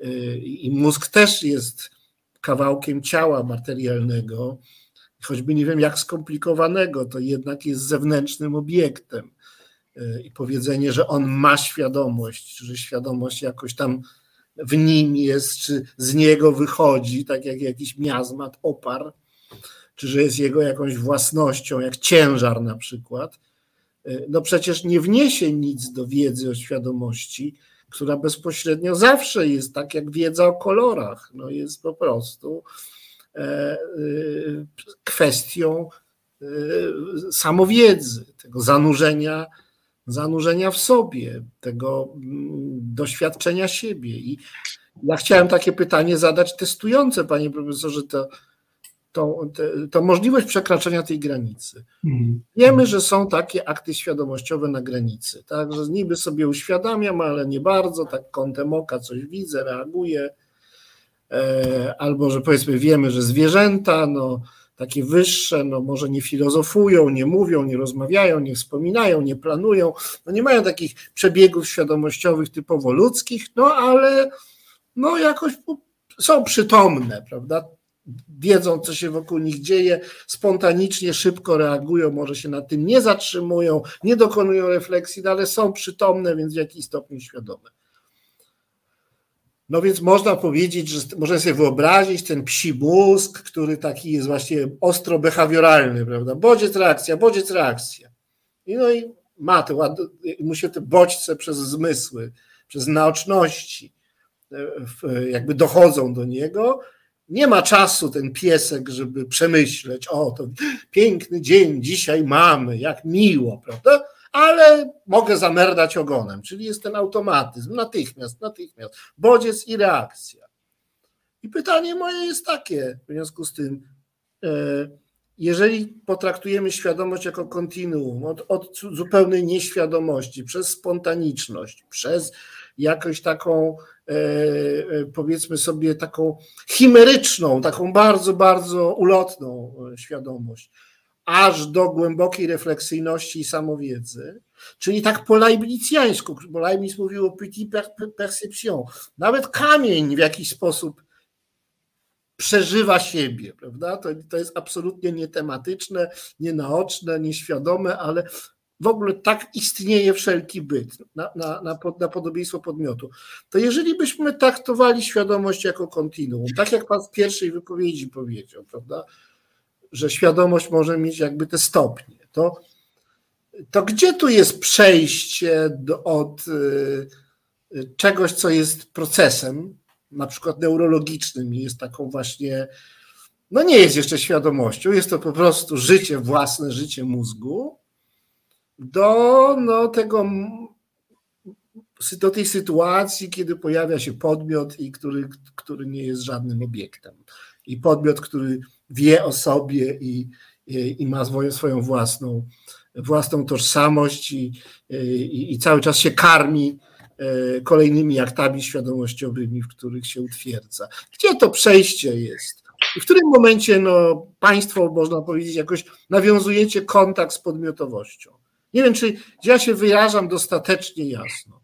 E, I mózg też jest kawałkiem ciała materialnego, choćby nie wiem jak skomplikowanego, to jednak jest zewnętrznym obiektem. I powiedzenie, że on ma świadomość, że świadomość jakoś tam w nim jest, czy z niego wychodzi, tak jak jakiś miazmat, opar, czy że jest jego jakąś własnością, jak ciężar na przykład, no przecież nie wniesie nic do wiedzy o świadomości, która bezpośrednio zawsze jest tak jak wiedza o kolorach. No jest po prostu kwestią e, samowiedzy, tego zanurzenia, zanurzenia w sobie, tego mm, doświadczenia siebie. I ja chciałem takie pytanie zadać testujące, panie profesorze, to, to, to możliwość przekraczania tej granicy. Mhm. Wiemy, że są takie akty świadomościowe na granicy, tak, że niby sobie uświadamiam, ale nie bardzo, tak kątem oka coś widzę, reaguję, E, albo że powiedzmy wiemy, że zwierzęta, no, takie wyższe, no może nie filozofują, nie mówią, nie rozmawiają, nie wspominają, nie planują, no nie mają takich przebiegów świadomościowych typowo ludzkich, no ale no jakoś są przytomne, prawda? Wiedzą, co się wokół nich dzieje, spontanicznie, szybko reagują, może się nad tym nie zatrzymują, nie dokonują refleksji, no ale są przytomne, więc w jakiś stopniu świadome. No więc można powiedzieć, że można sobie wyobrazić ten psi mózg, który taki jest właśnie ostro behawioralny, prawda? Bodziec, reakcja, bodziec, reakcja. I no i ma te, mu się te bodźce przez zmysły, przez naoczności e, jakby dochodzą do niego. Nie ma czasu ten piesek, żeby przemyśleć, o to piękny dzień dzisiaj mamy, jak miło, prawda? Ale mogę zamerdać ogonem, czyli jest ten automatyzm, natychmiast, natychmiast, bodziec i reakcja. I pytanie moje jest takie, w związku z tym, e, jeżeli potraktujemy świadomość jako kontinuum, od, od zupełnej nieświadomości, przez spontaniczność, przez jakąś taką, e, e, powiedzmy sobie, taką chimeryczną, taką bardzo, bardzo ulotną świadomość, aż do głębokiej refleksyjności i samowiedzy, czyli tak po leibnicjańsku, bo Leibniz mówił o petit perception. Nawet kamień w jakiś sposób przeżywa siebie, prawda? To, to jest absolutnie nietematyczne, nienaoczne, nieświadome, ale w ogóle tak istnieje wszelki byt na, na, na, na podobieństwo podmiotu. To jeżeli byśmy traktowali świadomość jako kontinuum, tak jak pan w pierwszej wypowiedzi powiedział, prawda? Że świadomość może mieć jakby te stopnie, to, to gdzie tu jest przejście do, od y, czegoś, co jest procesem, na przykład neurologicznym i jest taką właśnie, no nie jest jeszcze świadomością, jest to po prostu życie własne, życie mózgu, do no, tego, do tej sytuacji, kiedy pojawia się podmiot, i który, który nie jest żadnym obiektem. I podmiot, który wie o sobie i, i, i ma swoją, swoją własną, własną tożsamość i, i, i cały czas się karmi e, kolejnymi aktami świadomościowymi, w których się utwierdza. Gdzie to przejście jest? I w którym momencie no, Państwo, można powiedzieć, jakoś nawiązujecie kontakt z podmiotowością? Nie wiem, czy ja się wyrażam dostatecznie jasno.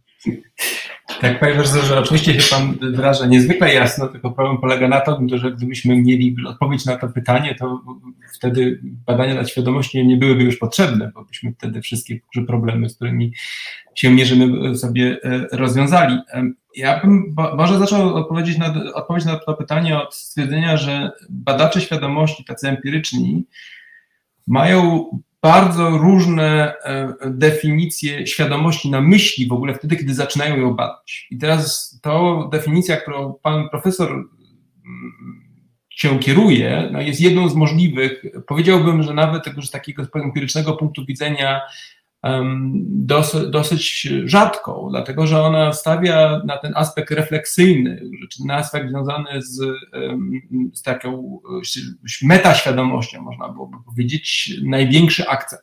Tak, panie profesorze, oczywiście się pan wyraża niezwykle jasno, tylko problem polega na tym, że gdybyśmy mieli odpowiedź na to pytanie, to wtedy badania nad świadomością nie byłyby już potrzebne, bo byśmy wtedy wszystkie problemy, z którymi się mierzymy, sobie e, rozwiązali. Ja bym może zaczął odpowiedzieć na, odpowiedzieć na to pytanie od stwierdzenia, że badacze świadomości, tacy empiryczni, mają bardzo różne e, definicje świadomości na myśli w ogóle wtedy, kiedy zaczynają ją badać. I teraz to definicja, którą pan profesor mm, się kieruje, no jest jedną z możliwych, powiedziałbym, że nawet tego, z takiego empirycznego punktu widzenia dosyć, dosyć rzadką, dlatego że ona stawia na ten aspekt refleksyjny, na aspekt związany z, z taką metaświadomością, można byłoby powiedzieć, największy akcent.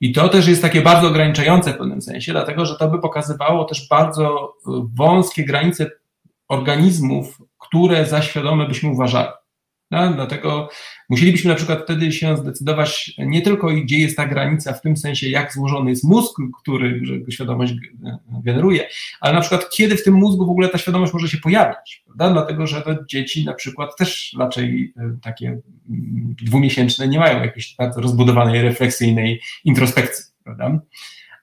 I to też jest takie bardzo ograniczające w pewnym sensie, dlatego że to by pokazywało też bardzo wąskie granice organizmów, które za świadome byśmy uważali. No, dlatego musielibyśmy na przykład wtedy się zdecydować nie tylko, gdzie jest ta granica, w tym sensie, jak złożony jest mózg, który świadomość generuje, ale na przykład, kiedy w tym mózgu w ogóle ta świadomość może się pojawić. Prawda? Dlatego, że te dzieci na przykład też raczej e, takie mm, dwumiesięczne nie mają jakiejś bardzo rozbudowanej, refleksyjnej introspekcji. Prawda?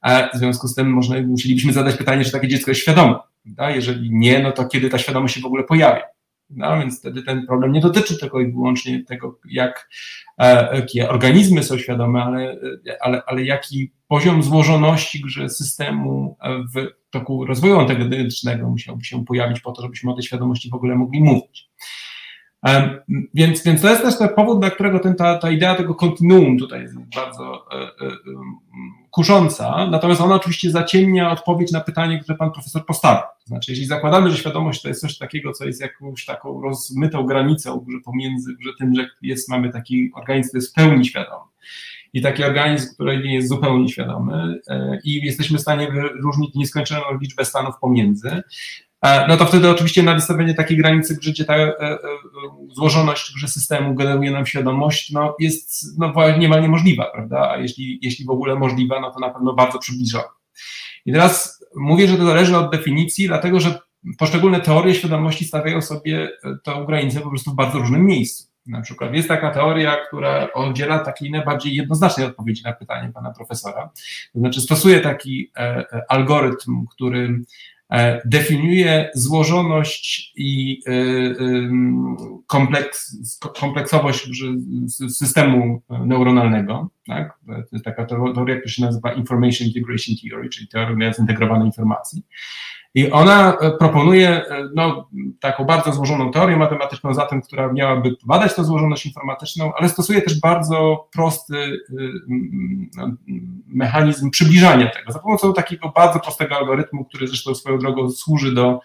A w związku z tym można, musielibyśmy zadać pytanie, czy takie dziecko jest świadome. Prawda? Jeżeli nie, no to kiedy ta świadomość się w ogóle pojawia. No więc wtedy ten problem nie dotyczy tylko i wyłącznie tego, jak, e, jakie organizmy są świadome, ale, ale, ale jaki poziom złożoności że systemu w toku rozwoju antegenetycznego musiałby się pojawić po to, żebyśmy o tej świadomości w ogóle mogli mówić. E, więc, więc to jest też ten powód, dla którego ten, ta, ta idea tego kontinuum tutaj jest bardzo e, kusząca, natomiast ona oczywiście zaciemnia odpowiedź na pytanie, które pan profesor postawił. To znaczy, jeśli zakładamy, że świadomość to jest coś takiego, co jest jakąś taką rozmytą granicą że pomiędzy że tym, że jest, mamy taki organizm, który jest w pełni świadomy i taki organizm, który nie jest zupełnie świadomy e, i jesteśmy w stanie wyróżnić nieskończoną liczbę stanów pomiędzy, E, no to wtedy oczywiście na wystawienie takiej granicy, gdzie ta e, e, złożoność że systemu generuje nam świadomość, no jest no, niemal niemożliwa, prawda? A jeśli, jeśli w ogóle możliwa, no to na pewno bardzo przybliżona. I teraz mówię, że to zależy od definicji, dlatego że poszczególne teorie świadomości stawiają sobie tę granicę po prostu w bardzo różnym miejscu. Na przykład jest taka teoria, która udziela takiej najbardziej jednoznacznej odpowiedzi na pytanie pana profesora. To znaczy stosuje taki algorytm, który E, definiuje złożoność i e, kompleks, kompleksowość systemu neuronalnego. Tak? To jest taka teoria, która się nazywa Information Integration Theory, czyli teoria zintegrowanej informacji. I ona e, proponuje e, no, taką bardzo złożoną teorię matematyczną za tym, która miałaby badać tę złożoność informatyczną, ale stosuje też bardzo prosty e, no, mechanizm przybliżania tego za pomocą takiego bardzo prostego algorytmu, który zresztą swoją drogą służy do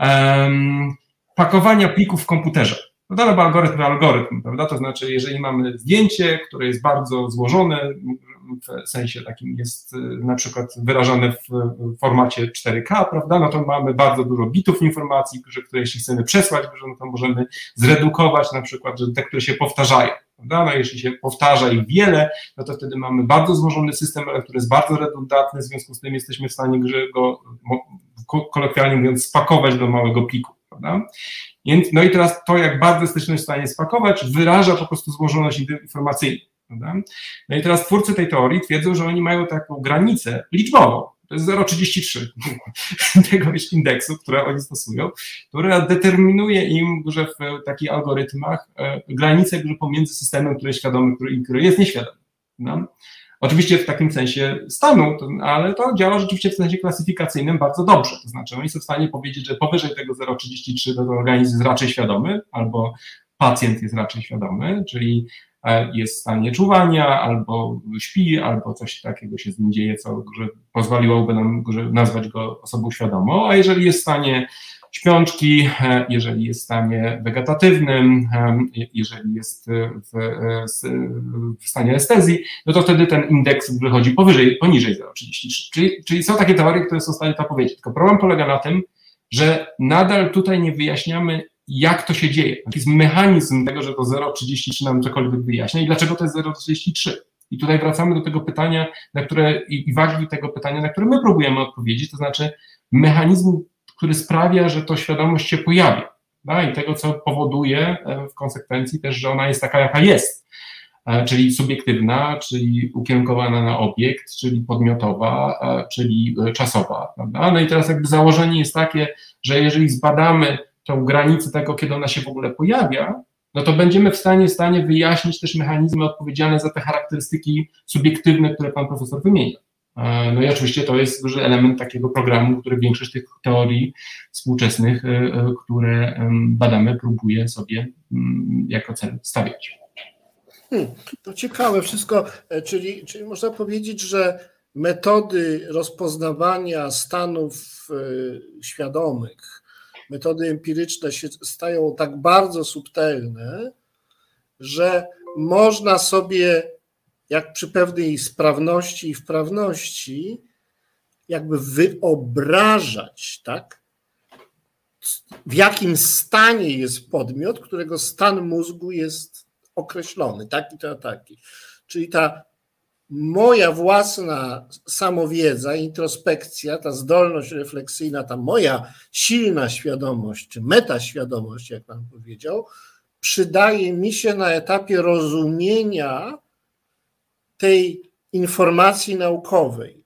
um, pakowania plików w komputerze. No to algorytm algorytm, prawda? To znaczy, jeżeli mamy zdjęcie, które jest bardzo złożone, w sensie takim jest y, na przykład wyrażane w formacie 4K, prawda, no to mamy bardzo dużo bitów informacji, które jeśli chcemy przesłać, no to możemy zredukować na przykład, że te, które się powtarzają, prawda, no jeśli się powtarza ich wiele, no to wtedy mamy bardzo złożony system, który jest bardzo redundantny, w związku z tym jesteśmy w stanie go, kolokwialnie mówiąc, spakować do małego pliku, prawda. No i teraz to, jak bardzo jesteśmy w stanie spakować, wyraża po prostu złożoność informacyjną. Prawda? No i teraz twórcy tej teorii twierdzą, że oni mają taką granicę liczbową, to jest 0,33 tego indeksu, które oni stosują, która determinuje im, że w takich algorytmach e, granicę pomiędzy systemem, który jest świadomy, który, który jest nieświadomy. No? Oczywiście w takim sensie stanu, ale to działa rzeczywiście w sensie klasyfikacyjnym bardzo dobrze. To znaczy, oni są w stanie powiedzieć, że powyżej tego 0,33 to organizm jest raczej świadomy, albo pacjent jest raczej świadomy, czyli jest w stanie czuwania, albo śpi, albo coś takiego się z nim dzieje, co że pozwoliłoby nam nazwać go osobą świadomą, a jeżeli jest w stanie śpiączki, e, jeżeli jest w stanie wegetatywnym, jeżeli jest w, w stanie estezji, no to wtedy ten indeks wychodzi powyżej, poniżej 0,33. Czyli, czyli są takie teorie, które są w stanie to powiedzieć. Tylko problem polega na tym, że nadal tutaj nie wyjaśniamy, jak to się dzieje. Jaki jest mechanizm tego, że to 0,33 nam cokolwiek wyjaśnia i dlaczego to jest 0,33. I tutaj wracamy do tego pytania, na które, i, i wagi tego pytania, na które my próbujemy odpowiedzieć, to znaczy mechanizm, który sprawia, że to świadomość się pojawia. Da? I tego, co powoduje e, w konsekwencji też, że ona jest taka, jaka jest. E, czyli subiektywna, czyli ukierunkowana na obiekt, czyli podmiotowa, e, czyli czasowa. Prawda? No i teraz jakby założenie jest takie, że jeżeli zbadamy tą granicę tego, kiedy ona się w ogóle pojawia, no to będziemy w stanie, w stanie wyjaśnić też mechanizmy odpowiedzialne za te charakterystyki subiektywne, które pan profesor wymienia. E, no i oczywiście to jest duży element takiego programu, który większość tych teorii współczesnych, e, e, które badamy, próbuje sobie mm, jako cel stawiać. Hmm, to ciekawe wszystko, czyli, czyli można powiedzieć, że metody rozpoznawania stanów świadomych, metody empiryczne się stają tak bardzo subtelne, że można sobie, jak przy pewnej sprawności i wprawności, jakby wyobrażać, tak, w jakim stanie jest podmiot, którego stan mózgu jest określony, taki to taki. Czyli ta moja własna samowiedza, introspekcja, ta zdolność refleksyjna, ta moja silna świadomość, czy metaświadomość, jak Pan powiedział, przydaje mi się na etapie rozumienia tej informacji naukowej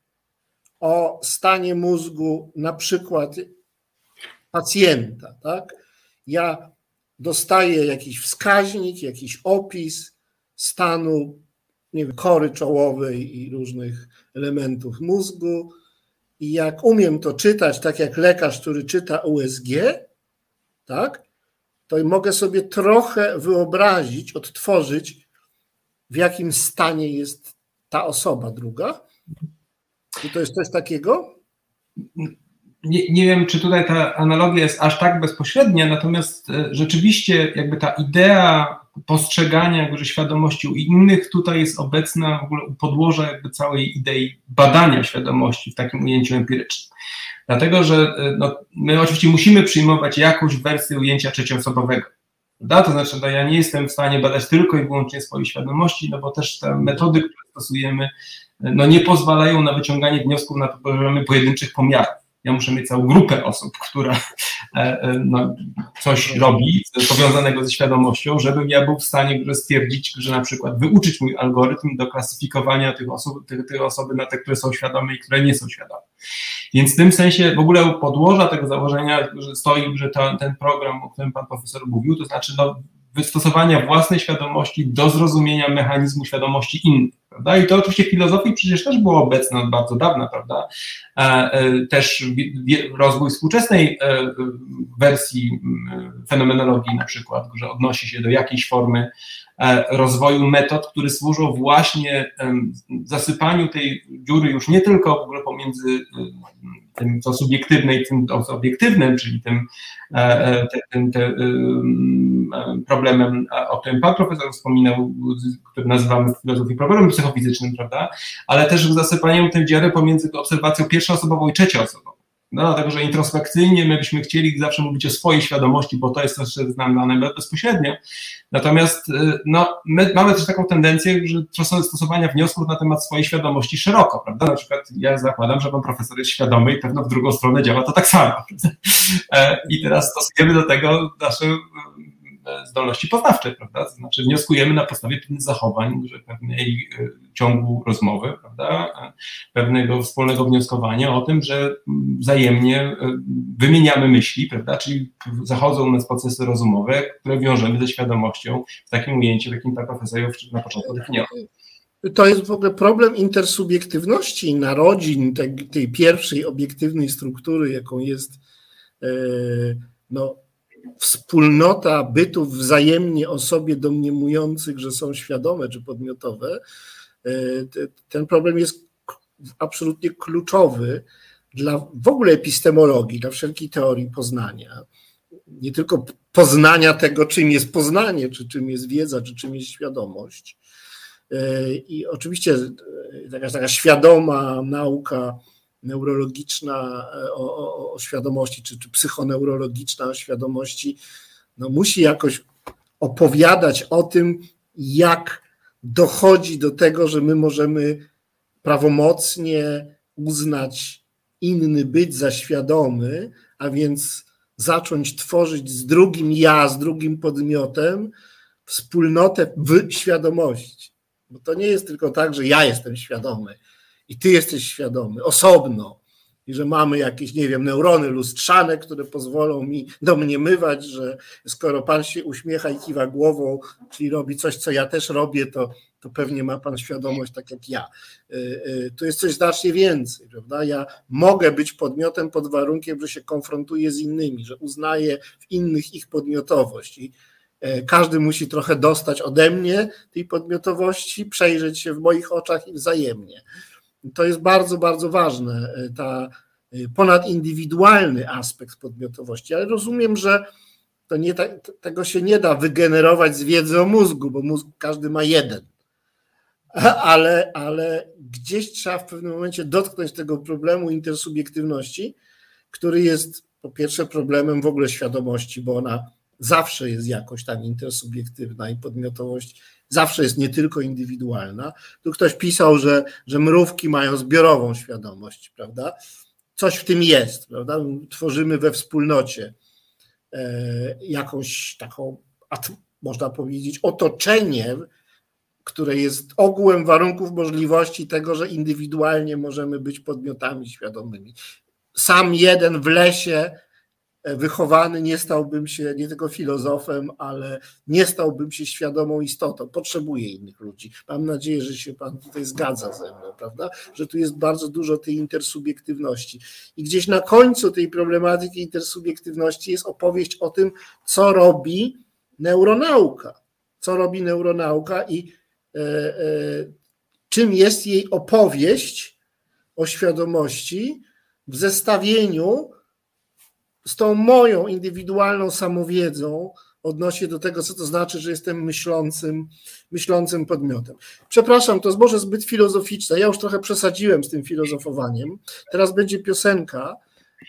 o stanie mózgu, na przykład pacjenta. Tak? Ja dostaję jakiś wskaźnik, jakiś opis stanu nie wiem, kory czołowej i różnych elementów mózgu. I jak umiem to czytać, tak jak lekarz, który czyta USG, tak, to mogę sobie trochę wyobrazić, odtworzyć, w jakim stanie jest ta osoba druga. I to jest coś takiego? Nie, nie wiem, czy tutaj ta analogia jest aż tak bezpośrednia, natomiast e, rzeczywiście jakby ta idea postrzegania jakby, świadomości u innych tutaj jest obecna w ogóle u podłoża jakby całej idei badania świadomości w takim ujęciu empirycznym. Dlatego, że e, no, my oczywiście musimy przyjmować jakąś wersję ujęcia trzecioosobowego. Da, to znaczy, no, ja nie jestem w stanie badać tylko i wyłącznie swojej świadomości, no bo też te metody, które stosujemy, no, nie pozwalają na wyciąganie wniosków na poziomie pojedynczych pomiarów ja muszę mieć całą grupę osób, która e, e, no, coś robi powiązanego ze świadomością, żebym ja był w stanie stwierdzić, że na przykład wyuczyć mój algorytm do klasyfikowania tych osób, tych, tych osoby na te, które są świadome i które nie są świadome. Więc w tym sensie w ogóle podłoża tego założenia, że stoi, że to, ten program, o którym pan profesor mówił, to znaczy no, wystosowania własnej świadomości do zrozumienia mechanizmu świadomości innych. Prawda? I to oczywiście w filozofii przecież też było obecne od bardzo dawna, prawda? Też rozwój współczesnej wersji fenomenologii na przykład, że odnosi się do jakiejś formy E, rozwoju metod, które służą właśnie zasypaniu tej dziury już nie tylko w ogóle pomiędzy tym, co subiektywne i tym, co obiektywnym, czyli tym, e, e, tym problemem, o którym pan profesor wspominał, który nazywamy w filozofii problemem psychofizycznym, prawda, ale też zasypaniem tej dziury pomiędzy obserwacją pierwszoosobową i trzecioosobową. No, dlatego, że introspekcyjnie my byśmy chcieli zawsze mówić o swojej świadomości, bo to jest też dane bezpośrednio. Natomiast y, no, my mamy też taką tendencję, że stosowania wniosków na temat swojej świadomości szeroko, prawda? Na przykład ja zakładam, że pan profesor jest świadomy i pewno w drugą stronę działa to tak samo. E, I teraz stosujemy do tego nasze zdolności poznawcze, prawda? Znaczy wnioskujemy na podstawie pewnych zachowań, że pewnej e, ciągu rozmowy, prawda? Pewnego wspólnego wnioskowania o tym, że wzajemnie e, wymieniamy myśli, prawda? Czyli zachodzą u nas procesy rozumowe, które wiążemy ze świadomością w takim ujęciu, w jakim ta profesor na początku definiował. To jest w ogóle problem intersubiektywności narodzin, tej, tej pierwszej obiektywnej struktury, jaką jest e, no, wspólnota bytów wzajemnie o sobie domniemujących, że są świadome czy podmiotowe, e, ten problem jest absolutnie kluczowy dla w ogóle epistemologii, dla wszelkiej teorii poznania. Nie tylko poznania tego, czym jest poznanie, czy czym jest wiedza, czy czym jest świadomość. E, I oczywiście e, taka, taka świadoma nauka neurologiczna e, o, o, o świadomości, czy, czy psychoneurologiczna o świadomości, no musi jakoś opowiadać o tym, jak dochodzi do tego, że my możemy prawomocnie uznać inny być za świadomy, a więc zacząć tworzyć z drugim ja, z drugim podmiotem wspólnotę w świadomości. Bo to nie jest tylko tak, że ja jestem świadomy i ty jesteś świadomy osobno i że mamy jakieś, nie wiem, neurony lustrzane, które pozwolą mi domniemywać, że skoro pan się uśmiecha i kiwa głową, czyli robi coś, co ja też robię, to, to pewnie ma pan świadomość tak jak ja. Y, y, to jest coś znacznie więcej, prawda? Ja mogę być podmiotem pod warunkiem, że się konfrontuję z innymi, że uznaję w innych ich podmiotowość. I e, każdy musi trochę dostać ode mnie tej podmiotowości, przejrzeć się w moich oczach i wzajemnie. To jest bardzo, bardzo ważne, e, ta e, ponadindywidualny aspekt podmiotowości, ale rozumiem, że to nie, tego się nie da wygenerować z wiedzy o mózgu, bo mózg każdy ma jeden. Ale, ale gdzieś trzeba w pewnym momencie dotknąć tego problemu intersubiektywności, który jest po pierwsze problemem w ogóle świadomości, bo ona zawsze jest jakoś tam intersubiektywna i podmiotowość zawsze jest nie tylko indywidualna. Tu ktoś pisał, że, że mrówki mają zbiorową świadomość, prawda? Coś w tym jest, prawda? Tworzymy we wspólnocie e, jakąś taką, można powiedzieć, otoczenie, które jest ogółem warunków możliwości tego, że indywidualnie możemy być podmiotami świadomymi. Sam jeden w lesie wychowany, nie stałbym się nie tylko filozofem, ale nie stałbym się świadomą istotą. Potrzebuję innych ludzi. Mam nadzieję, że się Pan tutaj zgadza ze mną, prawda? Że tu jest bardzo dużo tej intersubiektywności. I gdzieś na końcu tej problematyki intersubiektywności jest opowieść o tym, co robi neuronauka. Co robi neuronauka i e, e, czym jest jej opowieść o świadomości w zestawieniu z tą moją indywidualną samowiedzą odnośnie do tego, co to znaczy, że jestem myślącym, myślącym podmiotem. Przepraszam, to jest może zbyt filozoficzne. Ja już trochę przesadziłem z tym filozofowaniem. Teraz będzie piosenka,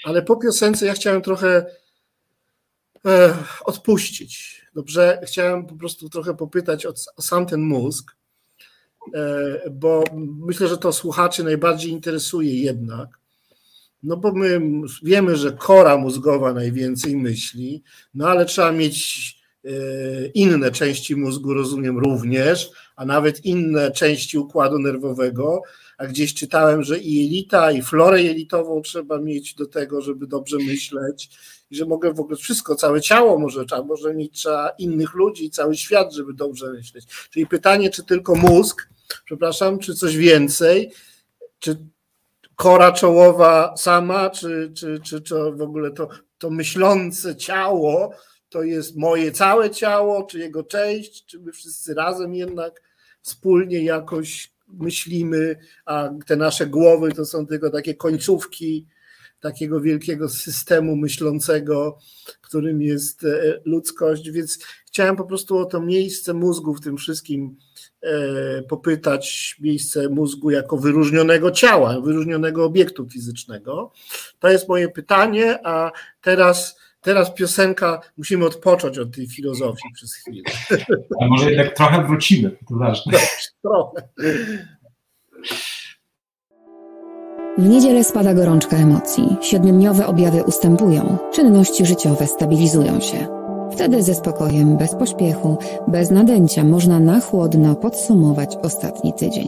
ale po piosence ja chciałem trochę e, odpuścić. Dobrze, chciałem po prostu trochę popytać o, o sam ten mózg, e, bo myślę, że to słuchaczy najbardziej interesuje jednak. No bo my wiemy, że kora mózgowa najwięcej myśli, no ale trzeba mieć e, inne części mózgu, rozumiem również, a nawet inne części układu nerwowego, a gdzieś czytałem, że i jelita, i florę jelitową trzeba mieć do tego, żeby dobrze myśleć i że mogę w ogóle wszystko, całe ciało może, trzeba, może mieć trzeba innych ludzi, cały świat, żeby dobrze myśleć. Czyli pytanie, czy tylko mózg, przepraszam, czy coś więcej, czy kora czołowa sama, czy, czy, czy, czy w ogóle to, to myślące ciało to jest moje całe ciało, czy jego część, czy my wszyscy razem jednak wspólnie jakoś myślimy, a te nasze głowy to są tylko takie końcówki takiego wielkiego systemu myślącego, którym jest e, ludzkość, więc chciałem po prostu o to miejsce mózgu w tym wszystkim popytać, miejsce mózgu jako wyróżnionego ciała, wyróżnionego obiektu fizycznego. To jest moje pytanie, a teraz teraz piosenka, musimy odpocząć od tej filozofii przez chwilę. A może jednak trochę wrócimy, to ważne. Dobrze, trochę. W niedzielę spada gorączka emocji, siedmiodniowe objawy ustępują, czynności życiowe stabilizują się. Wtedy ze spokojem, bez pośpiechu, bez nadęcia można na chłodno podsumować ostatni tydzień.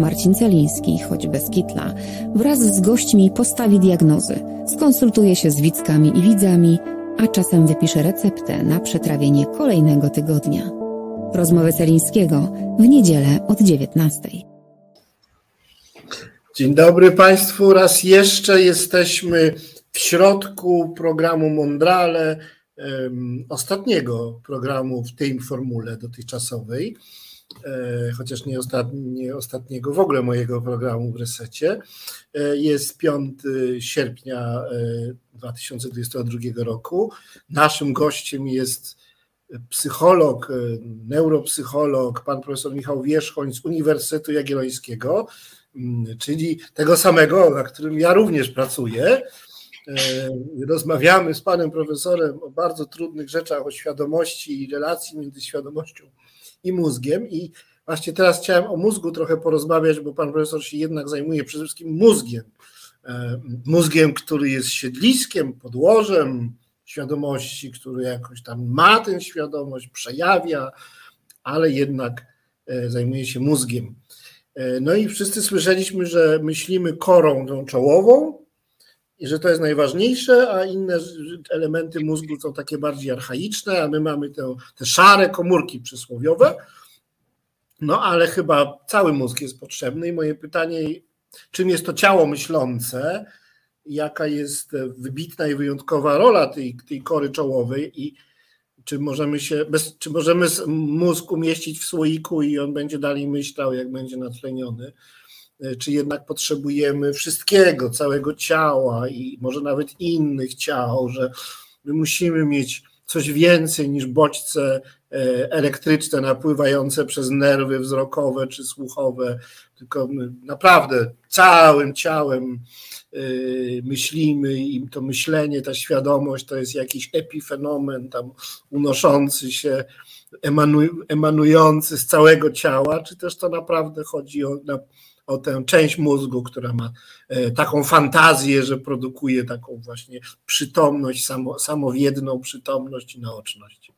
Marcin Celiński, choć bez kitla, wraz z gośćmi postawi diagnozy, skonsultuje się z widzkami i widzami, a czasem wypisze receptę na przetrawienie kolejnego tygodnia. Rozmowy Celińskiego w niedzielę od 19. Dzień dobry Państwu. Raz jeszcze jesteśmy w środku programu Mondrale, ostatniego programu w tej formule dotychczasowej. E, chociaż nie, nie ostatniego w ogóle mojego programu w resecie. E, jest 5 sierpnia 2022 e, roku. Naszym gościem jest psycholog, neuropsycholog, pan profesor Michał Wierzchoń z Uniwersytetu Jagiellońskiego, czyli tego samego, na którym ja również pracuję. Rozmawiamy z panem profesorem o bardzo trudnych rzeczach, o świadomości i relacji między świadomością i mózgiem. I właśnie teraz chciałem o mózgu trochę porozmawiać, bo pan profesor się jednak zajmuje przede wszystkim mózgiem. E, mózgiem, który jest siedliskiem, podłożem świadomości, który jakoś tam ma tę świadomość, przejawia, ale jednak e, zajmuje się mózgiem. E, no i wszyscy słyszeliśmy, że myślimy korą tą czołową i że to jest najważniejsze, a inne elementy mózgu są takie bardziej archaiczne, a my mamy te, te szare komórki przysłowiowe. No ale chyba cały mózg jest potrzebny i moje pytanie, czym jest to ciało myślące, jaka jest wybitna i wyjątkowa rola tej, tej kory czołowej i czy możemy się, bez, czy możemy mózg umieścić w słoiku i on będzie dalej myślał, jak będzie natleniony, czy jednak potrzebujemy wszystkiego, całego ciała i może nawet innych ciał, że my musimy mieć coś więcej niż bodźce e, elektryczne napływające przez nerwy wzrokowe czy słuchowe, tylko naprawdę całym ciałem e, myślimy i to myślenie, ta świadomość to jest jakiś epifenomen tam unoszący się, emanujący z całego ciała, czy też to naprawdę chodzi o o tę część mózgu, która ma e, taką fantazję, że produkuje taką właśnie przytomność, samo, samowiedną przytomność i naoczność.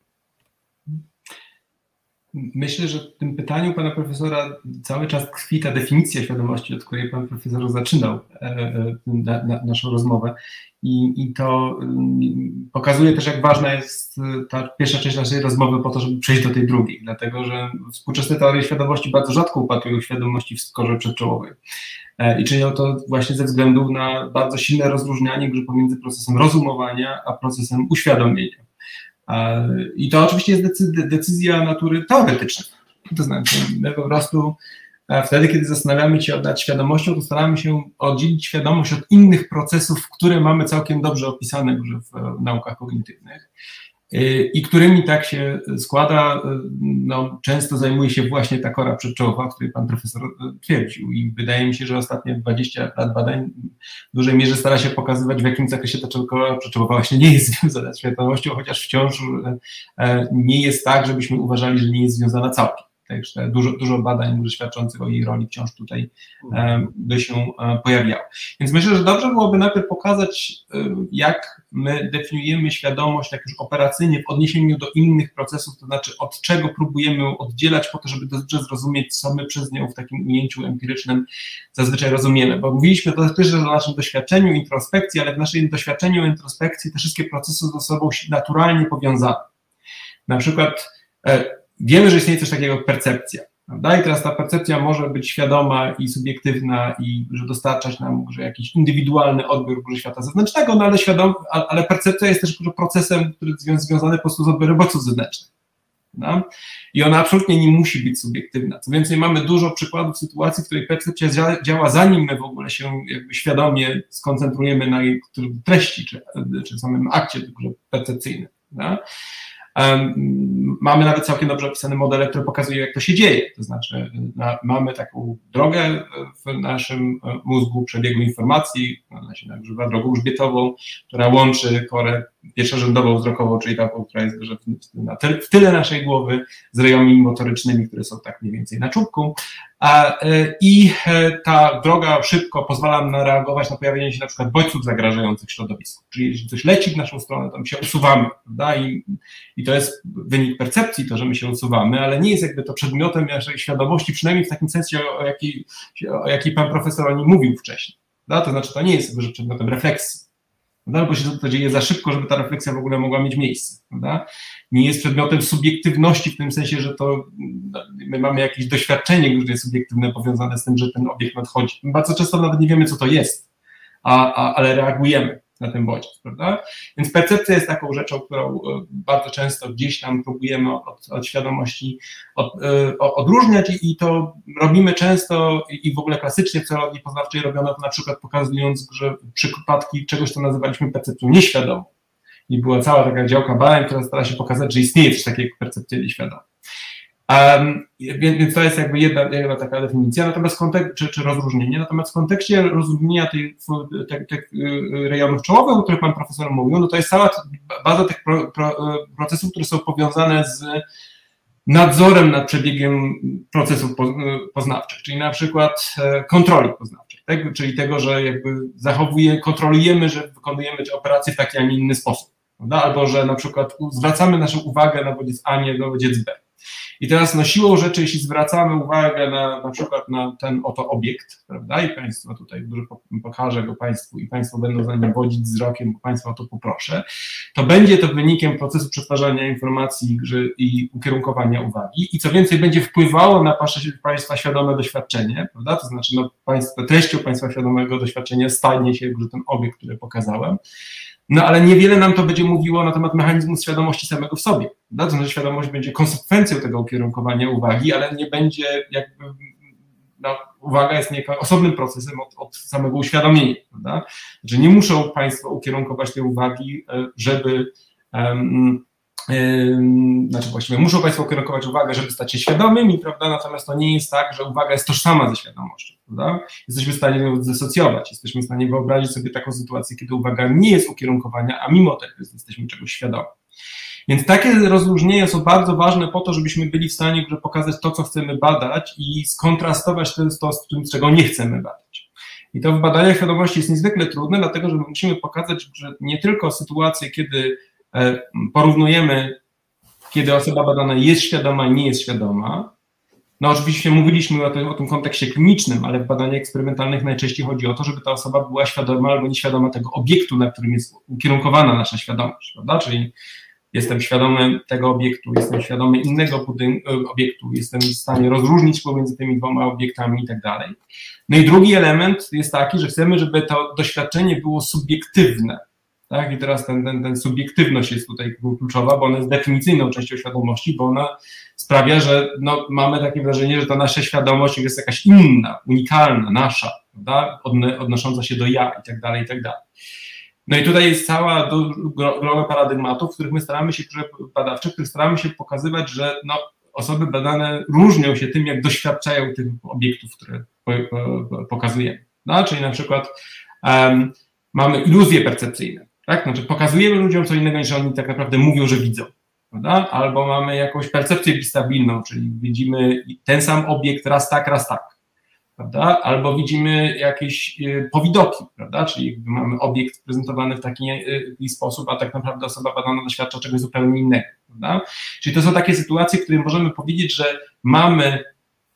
Myślę, że w tym pytaniu pana profesora cały czas tkwi ta definicja świadomości, od której pan profesor zaczynał e, e, na, na naszą rozmowę. I, I, to mm, pokazuje też, jak ważna jest ta pierwsza część naszej rozmowy po to, żeby przejść do tej drugiej, dlatego że współczesne teorie świadomości bardzo rzadko upatrują świadomości w korze przedczołowej. E, I czynią to właśnie ze względu na bardzo silne rozróżnianie pomiędzy procesem rozumowania a procesem uświadomienia. I to oczywiście jest decyzja natury teoretycznej. To znaczy, my po prostu wtedy, kiedy zastanawiamy się nad świadomością, to staramy się oddzielić świadomość od innych procesów, które mamy całkiem dobrze opisane już w naukach kognitywnych i którymi tak się składa, no, często zajmuje się właśnie ta kora przedczołowa, o której pan profesor twierdził i wydaje mi się, że ostatnie 20 lat badań w dużej mierze stara się pokazywać, w jakim zakresie ta kora przedczołowa właśnie nie jest związana z świadomością, chociaż wciąż e, nie jest tak, żebyśmy uważali, że nie jest związana całkiem. Także dużo, dużo badań świadczących o jej roli wciąż tutaj by się pojawiało. Więc myślę, że dobrze byłoby najpierw pokazać, jak my definiujemy świadomość tak już operacyjnie w odniesieniu do innych procesów, to znaczy od czego próbujemy oddzielać po to, żeby dobrze zrozumieć, co my przez nią w takim ujęciu empirycznym zazwyczaj rozumiemy. Bo mówiliśmy też o naszym doświadczeniu introspekcji, ale w naszym doświadczeniu introspekcji te wszystkie procesy ze sobą naturalnie powiązane. Na przykład e, wiemy, że istnieje coś takiego jak percepcja. Prawda? I teraz ta percepcja może być świadoma i subiektywna, i że dostarczać nam że jakiś indywidualny odbiór świata zewnętrznego, no ale, świadom, ale percepcja jest też procesem, który jest związany po prostu z odbiorem bodźców zewnętrznych. No? I ona absolutnie nie musi być subiektywna. Co więcej, mamy dużo przykładów sytuacji, w której percepcja działa, zanim my w ogóle się jakby świadomie skoncentrujemy na jej treści, czy, czy samym akcie percepcyjnym. No? Mamy nawet całkiem dobrze opisane modele, które pokazują, jak to się dzieje. To znaczy, na, mamy taką drogę w naszym e, mózgu przebiegu informacji, ona się nazywa drogą grzbietową, która łączy korę pierwszorzędową wzrokową, czyli taką, która jest w tyle naszej głowy, z rejami motorycznymi, które są tak mniej więcej na czubku. E, I e, ta droga szybko pozwala nam na reagować na pojawienie się na przykład bodźców zagrażających środowisku. Czyli jeśli coś leci w naszą stronę, to my się usuwamy, prawda? I, I to jest wynik percepcji, to, że my się usuwamy, ale nie jest jakby to przedmiotem naszej świadomości, przynajmniej w takim sensie, o jakiej, o jakiej pan profesor o nim mówił wcześniej. Prawda? To znaczy, to nie jest przedmiotem refleksji prawda? bo się to dzieje za szybko, żeby ta refleksja w ogóle mogła mieć miejsce. Prawda? Nie jest przedmiotem subiektywności w tym sensie, że to no, my mamy jakieś doświadczenie, które jest subiektywne, powiązane z tym, że ten obiekt nadchodzi. My bardzo często nawet nie wiemy, co to jest, a, a, ale reagujemy na ten bodziec, prawda? Więc percepcja jest taką rzeczą, którą e, bardzo często gdzieś tam próbujemy od, od świadomości od, e, odróżniać i to robimy często i w ogóle klasycznie w teorii poznawczej robiono to na przykład pokazując, że przypadki czegoś, co nazywaliśmy percepcją nieświadomą. I była cała taka działka badań, która stara się pokazać, że istnieje coś takiego jak percepcja nieświadoma. Um, więc, to jest jakby jedna, jedna taka definicja, natomiast kontek- czy, czy rozróżnienie, natomiast w kontekście rozróżnienia tych, y, rejonów czołowych, o których pan profesor mówił, no to jest cała baza tych pro, pro, procesów, które są powiązane z nadzorem nad przebiegiem procesów poznawczych, czyli na przykład e, kontroli poznawczej, tak? czyli tego, że jakby zachowuje, kontrolujemy, że wykonujemy operacje w taki, a nie inny sposób, prawda? albo że na przykład zwracamy naszą uwagę na bodziec A, nie na bodziec B. I teraz no siłą rzeczy, jeśli zwracamy uwagę na na przykład na ten oto obiekt, prawda, i Państwo tutaj pokażę go Państwu i Państwo będą za nim wodzić wzrokiem, bo Państwa o to poproszę, to będzie to wynikiem procesu przetwarzania informacji i ukierunkowania uwagi. I co więcej będzie wpływało na Państwa świadome doświadczenie, prawda, to znaczy no, państwa, treścią Państwa świadomego doświadczenia stanie się że ten obiekt, który pokazałem, no ale niewiele nam to będzie mówiło na temat mechanizmu świadomości samego w sobie. To znaczy świadomość będzie konsekwencją tego ukierunkowania uwagi, ale nie będzie jakby, no, uwaga jest niejako osobnym procesem od, od samego uświadomienia. Prawda? Że nie muszą Państwo ukierunkować tej uwagi, e, żeby um, znaczy właściwie muszą Państwo ukierunkować uwagę, żeby stać się świadomymi, prawda? Natomiast to nie jest tak, że uwaga jest tożsama ze świadomością, prawda? Jesteśmy w stanie zesocjować, jesteśmy w stanie wyobrazić sobie taką sytuację, kiedy uwaga nie jest ukierunkowania, a mimo tego jesteśmy czegoś świadomi. Więc takie rozróżnienia są bardzo ważne po to, żebyśmy byli w stanie pokazać to, co chcemy badać i skontrastować to z tym, czego nie chcemy badać. I to w badaniach świadomości jest niezwykle trudne, dlatego że musimy pokazać, że nie tylko sytuacje, kiedy porównujemy, kiedy osoba badana jest świadoma i nie jest świadoma. No oczywiście mówiliśmy o tym, o tym kontekście klinicznym, ale w badaniach eksperymentalnych najczęściej chodzi o to, żeby ta osoba była świadoma albo nieświadoma tego obiektu, na którym jest ukierunkowana nasza świadomość, prawda? Czyli jestem świadomy tego obiektu, jestem świadomy innego e, obiektu, jestem w stanie rozróżnić pomiędzy tymi dwoma obiektami i tak dalej. No i drugi element jest taki, że chcemy, żeby to doświadczenie było subiektywne, tak? I teraz ten, ten, ten subiektywność jest tutaj kluczowa, bo ona jest definicyjną częścią świadomości, bo ona sprawia, że no, mamy takie wrażenie, że ta nasza świadomość jest jakaś inna, unikalna, nasza, prawda? odnosząca się do ja i tak dalej, i tak dalej. No i tutaj jest cała grono paradygmatów, w których my staramy się, badawczych, w których staramy się pokazywać, że no, osoby badane różnią się tym, jak doświadczają tych obiektów, które pokazujemy. No, czyli na przykład um, mamy iluzje percepcyjne. Tak? Znaczy pokazujemy ludziom co innego niż oni tak naprawdę mówią, że widzą. prawda? Albo mamy jakąś percepcję bistabilną, czyli widzimy ten sam obiekt raz tak, raz tak, prawda? Albo widzimy jakieś y, powidoki, prawda? Czyli mamy obiekt prezentowany w taki, y, taki sposób, a tak naprawdę osoba badana doświadcza czegoś zupełnie innego, prawda? Czyli to są takie sytuacje, w których możemy powiedzieć, że mamy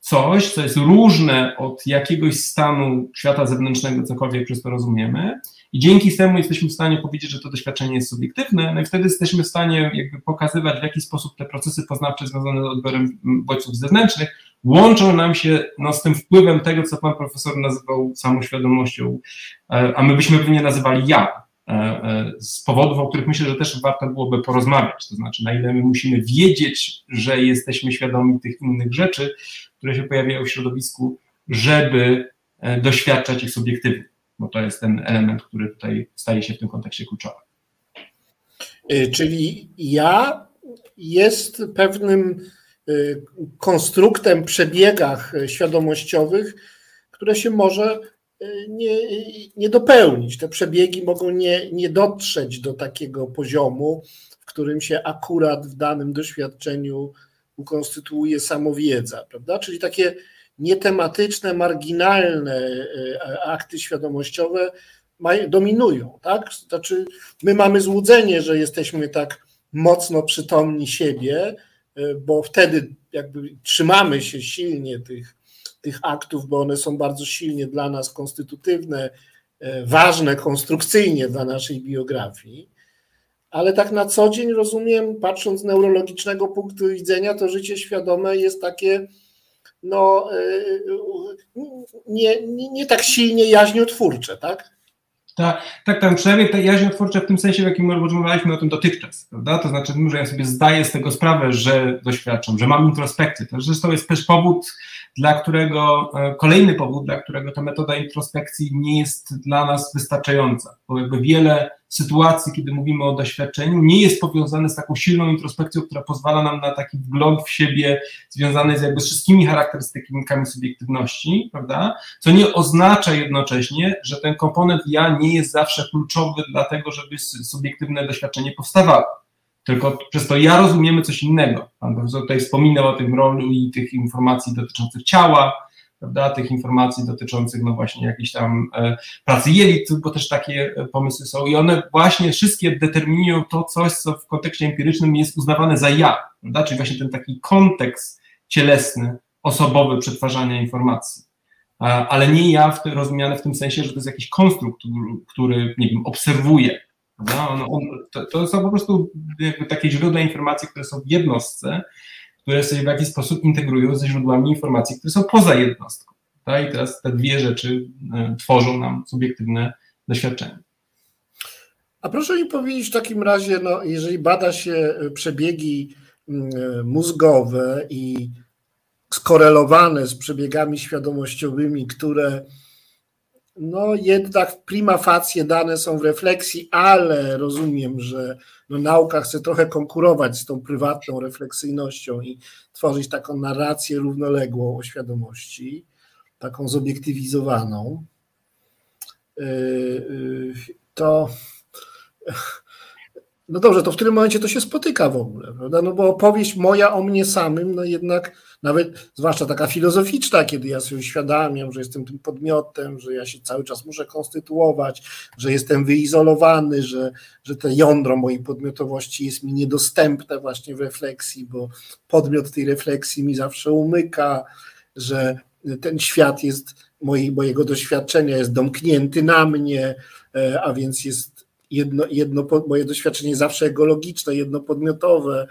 coś, co jest różne od jakiegoś stanu świata zewnętrznego, cokolwiek przez to rozumiemy, i dzięki temu jesteśmy w stanie powiedzieć, że to doświadczenie jest subiektywne, no i wtedy jesteśmy w stanie jakby pokazywać, w jaki sposób te procesy poznawcze związane z odbiorem bodźców zewnętrznych łączą nam się no, z tym wpływem tego, co pan profesor nazywał samoświadomością, e, a my byśmy pewnie nazywali ja, e, e, z powodów, o których myślę, że też warto byłoby porozmawiać, to znaczy na ile my musimy wiedzieć, że jesteśmy świadomi tych innych rzeczy, które się pojawiają w środowisku, żeby doświadczać ich subiektywnie bo to jest ten element, który tutaj staje się w tym kontekście kluczowy. Y, czyli ja jest pewnym y, konstruktem, przebiegach świadomościowych, które się może nie, nie dopełnić. Te przebiegi mogą nie, nie dotrzeć do takiego poziomu, w którym się akurat w danym doświadczeniu ukonstytuuje samowiedza, prawda? Czyli takie nietematyczne, marginalne e, akty świadomościowe dominują, tak? Znaczy, my mamy złudzenie, że jesteśmy tak mocno przytomni siebie, e, bo wtedy jakby trzymamy się silnie tych, tych aktów, bo one są bardzo silnie dla nas konstytutywne, e, ważne konstrukcyjnie dla naszej biografii. Ale tak na co dzień rozumiem, patrząc z neurologicznego punktu widzenia, to życie świadome jest takie no, y, nie, nie, nie tak silnie jaźniotwórcze, tak? Tak, tak, tam przynajmniej te jaźniotwórcze w tym sensie, w jakim rozmawialiśmy o tym dotychczas, prawda? To znaczy, że ja sobie zdaję z tego sprawę, że doświadczam, że mam introspekcję. To zresztą jest też powód, dla którego, e, kolejny powód, dla którego ta metoda introspekcji nie jest dla nas wystarczająca, bo jakby wiele sytuacji, kiedy mówimy o doświadczeniu, nie jest powiązane z taką silną introspekcją, która pozwala nam na taki wgląd w siebie związany z jakby wszystkimi charakterystykami subiektywności, prawda? Co nie oznacza jednocześnie, że ten komponent ja nie jest zawsze kluczowy dla tego, żeby subiektywne doświadczenie powstawało. Tylko przez to ja rozumiemy coś innego. Pan profesor tutaj wspominał o tym rolu i tych informacji dotyczących ciała, prawda, tych informacji dotyczących no właśnie jakiejś tam e, pracy jelit, bo też takie e, pomysły są i one właśnie wszystkie determinują to coś, co w kontekście empirycznym jest uznawane za ja, prawda, czyli właśnie ten taki kontekst cielesny, osobowy przetwarzania informacji. Ale nie ja w rozumiane w tym sensie, że to jest jakiś konstrukt, który, nie wiem, obserwuje. On, on, to, to są po prostu jakby takie źródła informacji, które są w jednostce, które sobie w jakiś sposób integrują ze źródłami informacji, które są poza jednostką. Tak? I teraz te dwie rzeczy e, tworzą nam subiektywne doświadczenie. A proszę mi powiedzieć w takim razie, no, jeżeli bada się przebiegi mm, e, mózgowe i skorelowane z przebiegami świadomościowymi, które no jednak prima facie dane są w refleksji, ale rozumiem, że no nauka chce trochę konkurować z tą prywatną refleksyjnością i tworzyć taką narrację równoległą o świadomości, taką zobiektywizowaną. Yy, yy, to no dobrze, to w którym momencie to się spotyka w ogóle, prawda? No bo opowieść moja o mnie samym, no jednak nawet, zwłaszcza taka filozoficzna, kiedy ja sobie uświadamiam, że jestem tym podmiotem, że ja się cały czas muszę konstytuować, że jestem wyizolowany, że, że te jądro mojej podmiotowości jest mi niedostępne właśnie w refleksji, bo podmiot tej refleksji mi zawsze umyka, że ten świat jest, mojego doświadczenia jest domknięty na mnie, e, a więc jest jedno, jedno, moje doświadczenie zawsze ekologiczne, jednopodmiotowe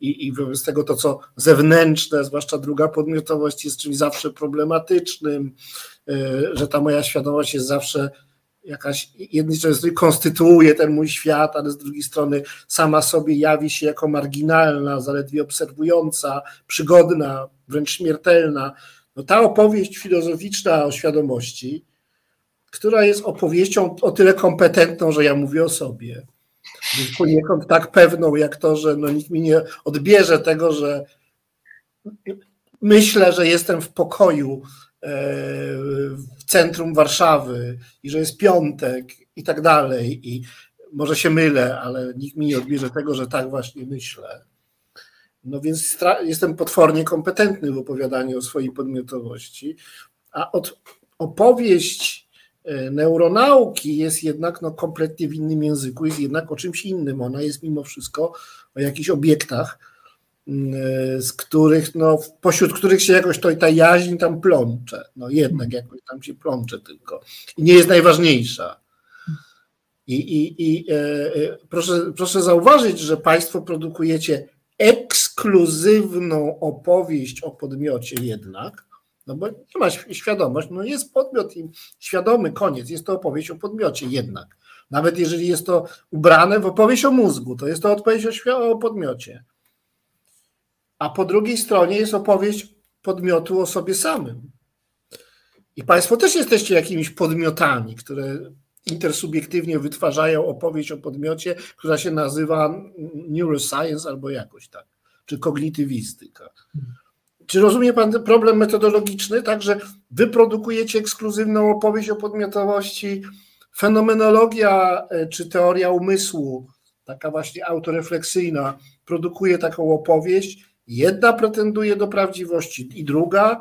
i, i wobec tego to, co zewnętrzne, zwłaszcza druga podmiotowość jest czymś zawsze problematycznym, e, że ta moja świadomość jest zawsze jakaś, jednej strony konstytuuje ten mój świat, ale z drugiej strony sama sobie jawi się jako marginalna, zaledwie obserwująca, przygodna, wręcz śmiertelna. No ta opowieść filozoficzna o świadomości, która jest opowieścią o tyle kompetentną, że ja mówię o sobie. Poniekąd tak pewną, jak to, że no nikt mi nie odbierze tego, że myślę, że jestem w pokoju e, w centrum Warszawy i że jest piątek i tak dalej. I może się mylę, ale nikt mi nie odbierze tego, że tak właśnie myślę. No więc jestem potwornie kompetentny w opowiadaniu o swojej podmiotowości, a od, opowieść neuronauki jest jednak no, kompletnie w innym języku, jest jednak o czymś innym. Ona jest mimo wszystko o jakichś obiektach, mm, e, z których, no, pośród których się jakoś to, ta jaźń tam plącze. No jednak hmm. jakoś tam się plącze tylko. I nie jest najważniejsza. I, i, i e, e, proszę, proszę zauważyć, że Państwo produkujecie ekskluzywną opowieść o podmiocie jednak, no bo nie ma świadomość, no jest podmiot i świadomy, koniec, jest to opowieść o podmiocie jednak. Nawet jeżeli jest to ubrane w opowieść o mózgu, to jest to opowieść o, o podmiocie. A po drugiej stronie jest opowieść podmiotu o sobie samym. I Państwo też jesteście jakimiś podmiotami, które intersubiektywnie wytwarzają opowieść o podmiocie, która się nazywa neuroscience albo jakoś tak, czy kognitywistyka. Czy rozumie Pan problem metodologiczny? Także wy produkujecie ekskluzywną opowieść o podmiotowości. Fenomenologia e, czy teoria umysłu, taka właśnie autorefleksyjna, produkuje taką opowieść. Jedna pretenduje do prawdziwości i druga,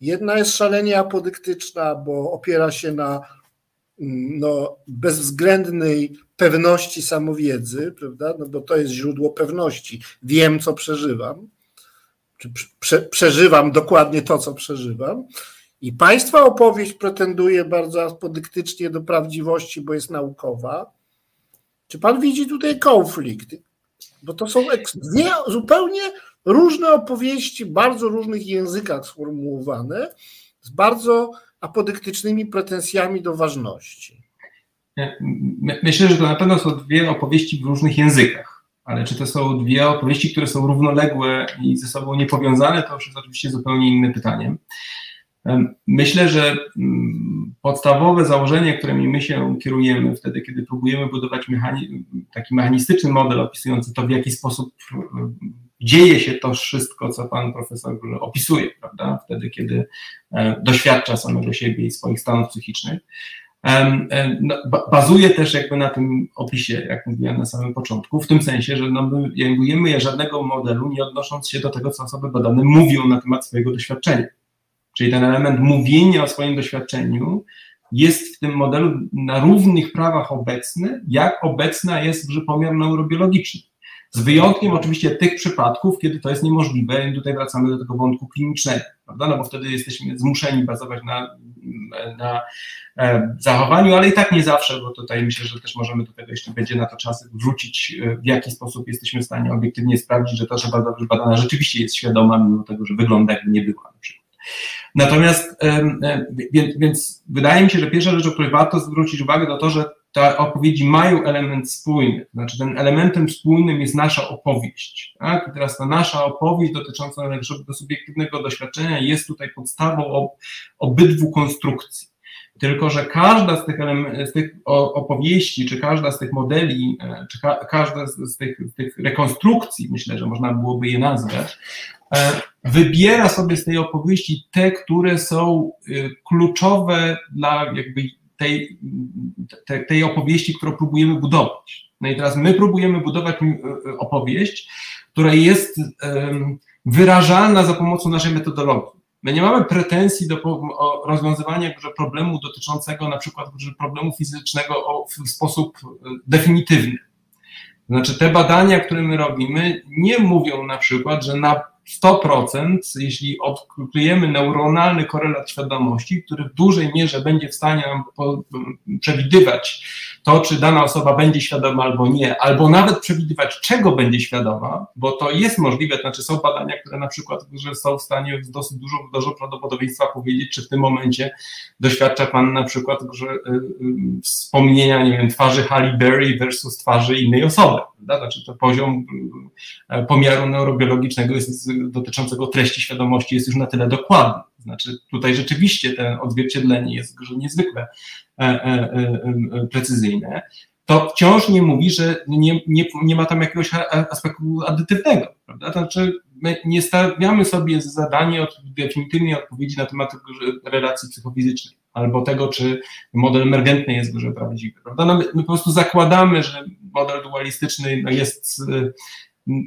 jedna jest szalenie apodyktyczna, bo opiera się na mm, no, bezwzględnej pewności samowiedzy, prawda? No bo to jest źródło pewności. Wiem, co przeżywam prze, przeżywam dokładnie to, co przeżywam. I państwa opowieść pretenduje bardzo apodyktycznie do prawdziwości, bo jest naukowa. Czy pan widzi tutaj konflikt? Bo to są dwie zupełnie różne opowieści, bardzo różnych językach sformułowane, z bardzo apodyktycznymi pretensjami do ważności. Myślę, że to na pewno są dwie opowieści w różnych językach ale czy to są dwie opowieści, które są równoległe i ze sobą niepowiązane, to już jest oczywiście zupełnie inne pytanie. Myślę, że mm, podstawowe założenie, którymi my się kierujemy wtedy, kiedy próbujemy budować taki mechanistyczny model opisujący to, w jaki sposób dzieje się to wszystko, co pan profesor opisuje, prawda? Wtedy, kiedy e, doświadcza samego siebie i swoich stanów psychicznych, bazuje też jakby na tym opisie, jak mówiłem na samym początku, w tym sensie, że no, my żadnego modelu, nie odnosząc się do tego, co osoby badane mówią na temat swojego doświadczenia. Czyli ten element mówienia o swoim doświadczeniu jest w tym modelu na równych prawach obecny, jak obecna jest pomiar neurobiologiczny. Z wyjątkiem oczywiście tych przypadków, kiedy to jest niemożliwe, i tutaj wracamy do tego wątku klinicznego, prawda? No bo wtedy jesteśmy zmuszeni bazować na, na e, zachowaniu, ale i tak nie zawsze, bo tutaj myślę, że też możemy do tego jeszcze będzie na to czas wrzucić, e, w jaki sposób jesteśmy w stanie obiektywnie sprawdzić, że ta osoba dobrze badana rzeczywiście jest świadoma, mimo tego, że wygląda jakby nie była na przykład. Natomiast, więc, więc wydaje mi się, że pierwsza rzecz, o której warto zwrócić uwagę, to to, że te opowiedzi mają element spójny, znaczy ten elementem spójnym jest nasza opowieść. Tak? I teraz ta nasza opowieść dotycząca do subiektywnego doświadczenia jest tutaj podstawą obydwu konstrukcji. Tylko, że każda z tych, z tych opowieści, czy każda z tych modeli, e, czy ka każda z tych, z tych rekonstrukcji, myślę, że można byłoby je nazwać, e, wybiera sobie z tej opowieści te, które są e, kluczowe dla jakby tej, tej, tej opowieści, którą próbujemy budować. No i teraz my próbujemy budować opowieść, która jest wyrażalna za pomocą naszej metodologii. My nie mamy pretensji do rozwiązywania problemu dotyczącego na przykład problemu fizycznego w sposób e, definitywny. Znaczy te badania, które my robimy, nie mówią na przykład, że na 100%, jeśli odkryjemy neuronalny korelat świadomości, który w dużej mierze będzie w stanie nam przewidywać to, czy dana osoba będzie świadoma albo nie, albo nawet przewidywać, czego będzie świadoma, bo to jest możliwe, znaczy są badania, które na przykład że są w stanie z dosyć dużo, dużo prawdopodobieństwa powiedzieć, czy w tym momencie doświadcza Pan na przykład że, y, y, wspomnienia, nie wiem, twarzy Halle Berry versus twarzy innej osoby, prawda? Znaczy to poziom y, pomiaru neurobiologicznego jest, dotyczącego treści świadomości jest już na tyle dokładny. Znaczy tutaj rzeczywiście to odzwierciedlenie jest niezwykle precyzyjne, to wciąż nie mówi, że nie, nie, nie ma tam jakiegoś aspektu adytywnego. Prawda? To znaczy, my nie stawiamy sobie zadanie od definitywnej odpowiedzi na temat relacji psychofizycznej albo tego, czy model emergentny jest dużo prawdziwy. Prawda? No my, my, po prostu zakładamy, że model dualistyczny no jest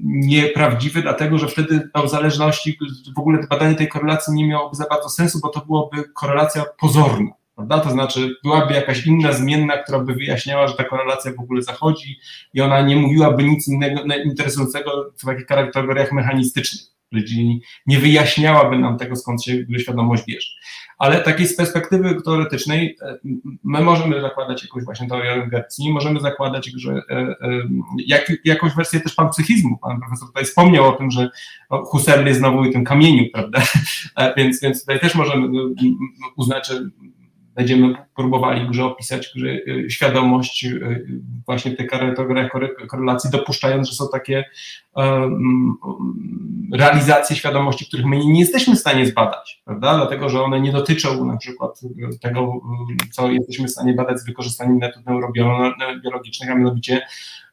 nieprawdziwy, dlatego że wtedy o zależności, w ogóle badanie tej korelacji nie miałoby za bardzo sensu, bo to byłoby korelacja pozorna. Prawda? To znaczy, byłaby jakaś inna zmienna, która by wyjaśniała, że ta korelacja w ogóle zachodzi i ona nie mówiłaby nic innego interesującego w takich kategoriach mechanistycznych, czyli nie wyjaśniałaby nam tego, skąd się świadomość bierze. Ale takiej z perspektywy teoretycznej e, my możemy zakładać jakąś właśnie teorię inercji, możemy zakładać, że e, e, jak, jakąś wersję też pan psychizmu, pan profesor tutaj wspomniał o tym, że Husserl jest znowu i tym kamieniu, prawda, więc, więc tutaj też możemy uznać, że będziemy próbowali grze opisać grze, y, świadomość y, właśnie w tej korelacji, dopuszczając, że są takie um, realizacje świadomości, których my nie jesteśmy w stanie zbadać, prawda? Dlatego, że one nie dotyczą na przykład tego, co jesteśmy w stanie badać z wykorzystaniem metod neurobiologicznych, a mianowicie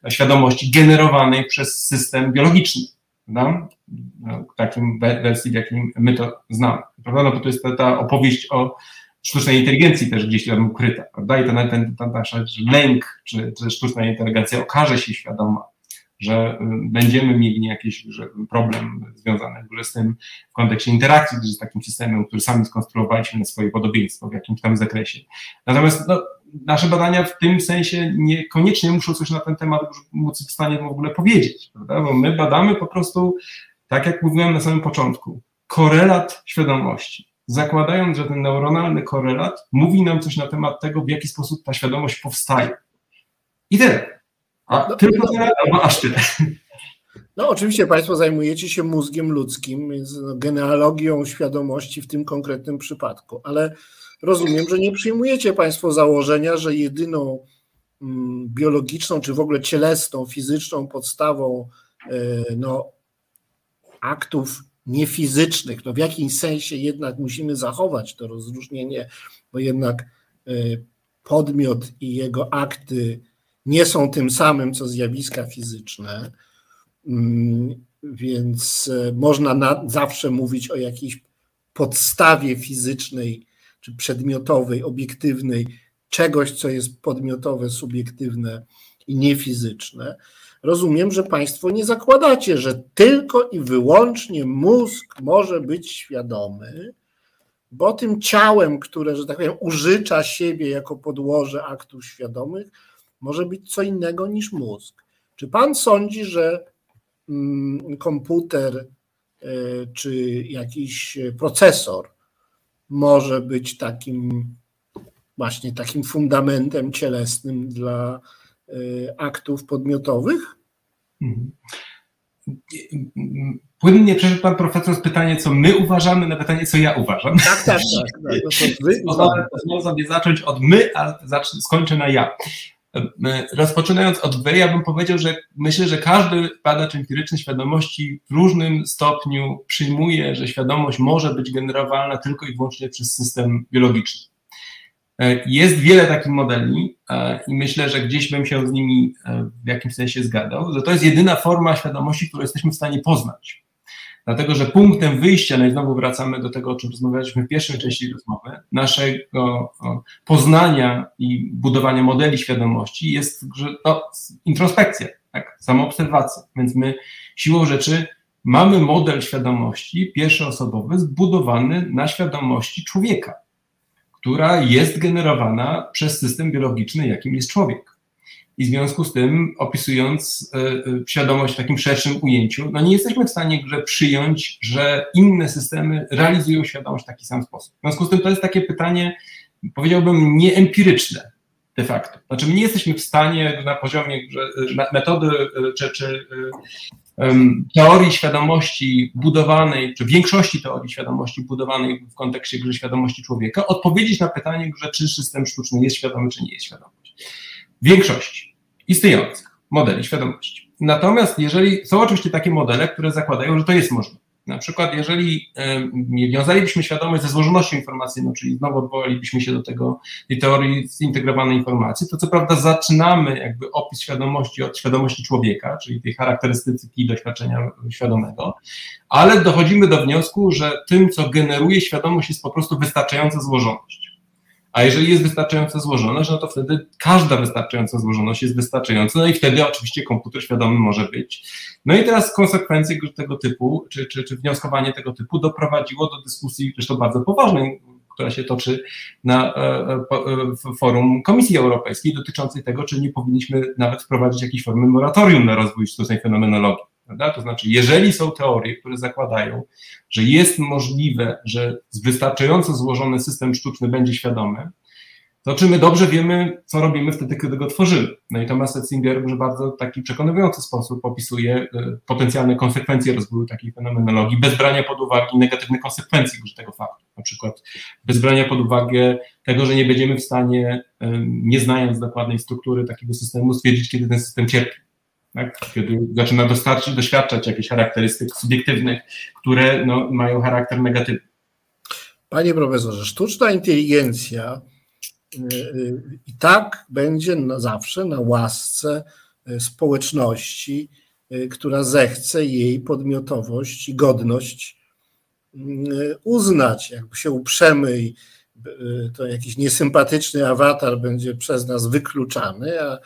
świadomości generowanej przez system biologiczny. Prawda? W takim wersji, w jakim my to znamy. Prawda? No bo to jest ta, ta opowieść o sztucznej inteligencji też gdzieś tam ukryta, prawda? I ten, ten, ten nasz lęk, czy, czy sztuczna inteligencja okaże się świadoma, że y, będziemy mieli jakiś problem związany z tym w kontekście interakcji z takim systemem, który sami skonstruowaliśmy na swoje podobieństwo w jakimś tam zakresie. Natomiast no, nasze badania w tym sensie niekoniecznie muszą coś na ten temat móc w stanie w ogóle powiedzieć, prawda? bo my badamy po prostu, tak jak mówiłem na samym początku, korelat świadomości zakładając, że ten neuronalny korelat mówi nam coś na temat tego, w jaki sposób ta świadomość powstaje. I tyle. A no, tylko tyle, albo aż tyle. No, oczywiście Państwo zajmujecie się mózgiem ludzkim, więc no, genealogią świadomości w tym konkretnym przypadku, ale rozumiem, że nie przyjmujecie Państwo założenia, że jedyną mm, biologiczną, czy w ogóle cielesną, fizyczną podstawą e, no, aktów niefizycznych. No w jakimś sensie jednak musimy zachować to rozróżnienie, bo jednak e, podmiot i jego akty nie są tym samym, co zjawiska fizyczne, mm, więc e, można na, zawsze mówić o jakiejś podstawie fizycznej czy przedmiotowej, obiektywnej czegoś, co jest podmiotowe, subiektywne i niefizyczne rozumiem, że Państwo nie zakładacie, że tylko i wyłącznie mózg może być świadomy, bo tym ciałem, które, że tak powiem, użycza siebie jako podłoże aktów świadomych, może być co innego niż mózg. Czy Pan sądzi, że mm, komputer e, czy jakiś procesor może być takim właśnie takim fundamentem cielesnym dla aktów podmiotowych? Płynnie przeszedł pan profesor z pytanie, co my uważamy, na pytanie, co ja uważam. Tak, tak, tak. tak. Sobie zacząć od my, a skończę na ja. Rozpoczynając od wy, ja bym powiedział, że myślę, że każdy badacz empiryczny świadomości w różnym stopniu przyjmuje, że świadomość może być generowana tylko i wyłącznie przez system biologiczny. E, jest wiele takich modeli e, i myślę, że gdzieś bym się z nimi e, w jakimś sensie zgadzał, że to jest jedyna forma świadomości, którą jesteśmy w stanie poznać. Dlatego, że punktem wyjścia, no i znowu wracamy do tego, o czym rozmawialiśmy w pierwszej części rozmowy, naszego poznania i budowania modeli świadomości jest że, no, introspekcja, tak, samoobserwacja. Więc my siłą rzeczy mamy model świadomości pierwszoosobowy zbudowany na świadomości człowieka która jest generowana przez system biologiczny, jakim jest człowiek. I w związku z tym, opisując e, e, świadomość w takim szerszym ujęciu, no nie jesteśmy w stanie że przyjąć, że inne systemy realizują świadomość w taki sam sposób. W związku z tym to jest takie pytanie, powiedziałbym, nieempiryczne de facto. Znaczy, my nie jesteśmy w stanie na poziomie metody czy, czy teorii świadomości budowanej, czy większości teorii świadomości budowanej w kontekście gry świadomości człowieka, odpowiedzieć na pytanie, że czy system sztuczny jest świadomy, czy nie jest świadomy. Większości istniejących modeli świadomości. Natomiast jeżeli są oczywiście takie modele, które zakładają, że to jest możliwe. Na przykład, jeżeli nie wiązalibyśmy świadomość ze złożonością informacji, no czyli znowu odwołalibyśmy się do tego, tej teorii zintegrowanej informacji, to co prawda zaczynamy jakby opis świadomości od świadomości człowieka, czyli tej charakterystyki doświadczenia świadomego, ale dochodzimy do wniosku, że tym, co generuje świadomość, jest po prostu wystarczająca złożoność. A jeżeli jest wystarczająco złożoność, no to wtedy każda wystarczająca złożoność jest wystarczająca, no i wtedy oczywiście komputer świadomy może być. No i teraz konsekwencje tego typu, czy, czy, czy wnioskowanie tego typu doprowadziło do dyskusji, zresztą bardzo poważnej, która się toczy na e, e, e, forum Komisji Europejskiej dotyczącej tego, czy nie powinniśmy nawet wprowadzić jakiejś formy moratorium na rozwój sztucznej fenomenologii. Prawda? To znaczy, jeżeli są teorie, które zakładają, że jest możliwe, że wystarczająco złożony system sztuczny będzie świadomy, to czy my dobrze wiemy, co robimy wtedy, kiedy go tworzymy. No i Thomas Setzinger w bardzo taki przekonujący sposób opisuje e, potencjalne konsekwencje rozwoju takiej fenomenologii bez brania pod uwagę negatywnych konsekwencji tego faktu. Na przykład bez brania pod uwagę tego, że nie będziemy w stanie, nie znając dokładnej struktury takiego systemu, stwierdzić, kiedy ten system cierpi tak? kiedy zaczyna dostarczyć, doświadczać jakichś charakterystyk subiektywnych, które no, mają charakter negatywny. Panie profesorze, sztuczna inteligencja y, y, i tak będzie na zawsze na łasce y, społeczności, która zechce jej podmiotowość i godność uznać. Jakby się uprzemy i to jakiś niesympatyczny awatar będzie przez nas wykluczany, a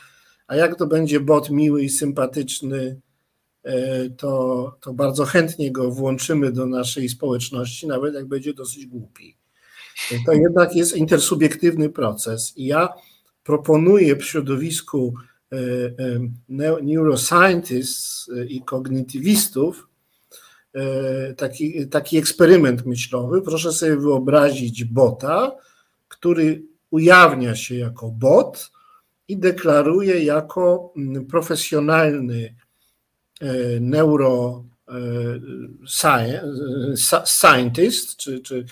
a jak to będzie bot miły i sympatyczny, e, to, to bardzo chętnie go włączymy do naszej społeczności, nawet jak będzie dosyć głupi. To jednak jest intersubiektywny proces i ja proponuję w środowisku e, e, neuroscientists i kognitywistów taki, taki eksperyment myślowy. Proszę sobie wyobrazić bota, który ujawnia się jako bot, i deklaruje jako mm, profesjonalny e, neuro e, scientist, czy, czy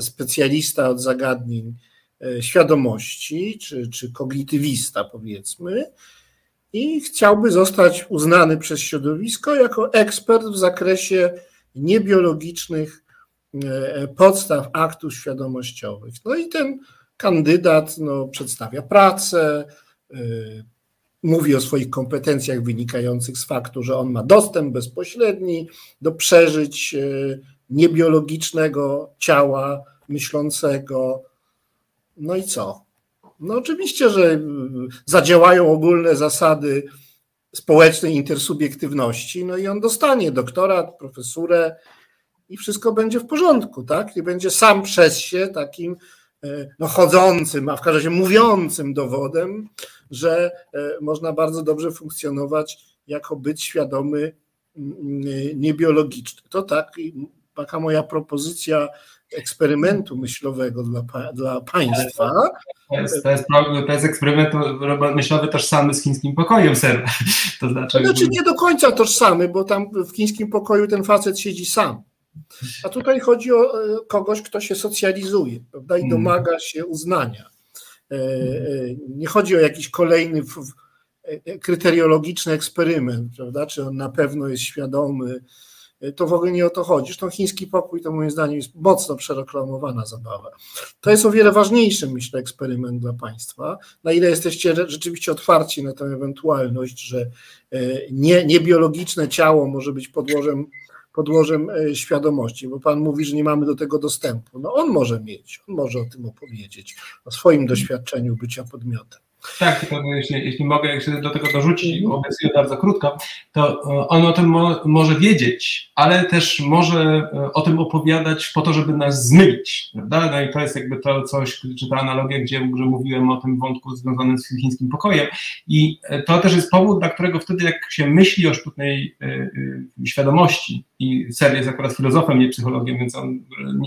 specjalista od zagadnień e, świadomości, czy, czy kognitywista, powiedzmy, i chciałby zostać uznany przez środowisko jako ekspert w zakresie niebiologicznych podstaw aktów świadomościowych. No i ten kandydat no, przedstawia pracę, mówi o swoich kompetencjach wynikających z faktu, że on ma dostęp bezpośredni do przeżyć y, niebiologicznego ciała myślącego. No i co? No oczywiście, że y, zadziałają ogólne zasady społecznej intersubiektywności, no i on dostanie doktorat, profesurę i wszystko będzie w porządku, tak? I będzie sam przez się takim no, chodzącym, a w każdym razie mówiącym dowodem, że e, można bardzo dobrze funkcjonować jako być świadomy niebiologiczny. To tak, taka moja propozycja eksperymentu myślowego dla, dla państwa. To jest, to, jest, to jest eksperyment myślowy tożsamy z chińskim pokojem, ser. To znaczy, to znaczy nie do końca tożsamy, bo tam w chińskim pokoju ten facet siedzi sam. A tutaj chodzi o e, kogoś, kto się socjalizuje prawda, i mm. domaga się uznania. E, e, nie chodzi o jakiś kolejny e, kryteriologiczny eksperyment, prawda? Czy on na pewno jest świadomy. To w ogóle nie o to chodzi. Zresztą chiński pokój to moim zdaniem jest mocno przereklamowana zabawa. To jest o wiele ważniejszy, myślę, eksperyment dla Państwa. Na ile jesteście rzeczywiście otwarci na tę ewentualność, że nie, niebiologiczne ciało może być podłożem podłożem e, świadomości, bo Pan mówi, że nie mamy do tego dostępu. No on może mieć, on może o tym opowiedzieć, o swoim doświadczeniu bycia podmiotem. Tak, tylko jeśli, jeśli mogę jeszcze do tego dorzucić, mhm. obiecuję bardzo krótko, to e, on o tym mo może wiedzieć, ale też może e, o tym opowiadać po to, żeby nas zmylić, prawda? No i to jest jakby to coś, czy ta analogia, gdzie że mówiłem o tym wątku związanym z chińskim pokojem i to też jest powód, dla którego wtedy jak się myśli o sztucznej świadomości i Ser jest akurat filozofem, nie psychologiem, więc on,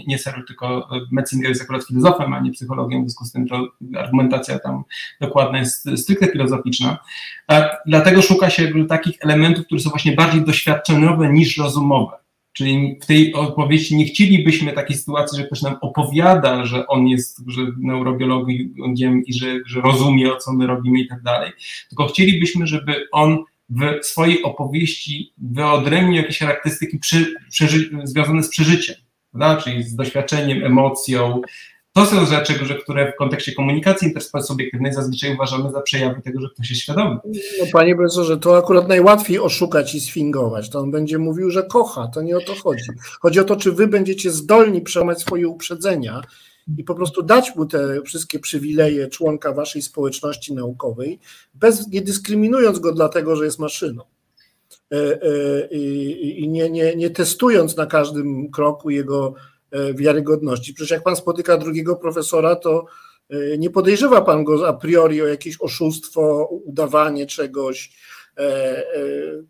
nie, Ser, tylko Metzinger jest akurat filozofem, a nie psychologiem, w związku z tym to argumentacja tam dokładna jest stricte filozoficzna. Dlatego szuka się takich elementów, które są właśnie bardziej doświadczeniowe niż rozumowe. Czyli w tej opowieści nie chcielibyśmy takiej sytuacji, że ktoś nam opowiada, że on jest że neurobiologiem i że, że rozumie, o co my robimy i tak dalej, tylko chcielibyśmy, żeby on w swojej opowieści wyodrębnił jakieś charakterystyki przy, związane z przeżyciem, prawda? czyli z doświadczeniem, emocją, to są rzeczy, które w kontekście komunikacji intersubiektywnej zazwyczaj uważamy za przejawy tego, że ktoś jest świadomy. No, panie profesorze, to akurat najłatwiej oszukać i sfingować. To on będzie mówił, że kocha. To nie o to chodzi. Chodzi o to, czy wy będziecie zdolni przełamać swoje uprzedzenia i po prostu dać mu te wszystkie przywileje członka waszej społeczności naukowej, bez, nie dyskryminując go dlatego, że jest maszyną. E, e, I, nie, nie, nie testując na każdym kroku jego e, wiarygodności. Przecież jak pan spotyka drugiego profesora, to nie podejrzewa pan go a priori o jakieś oszustwo, udawanie czegoś,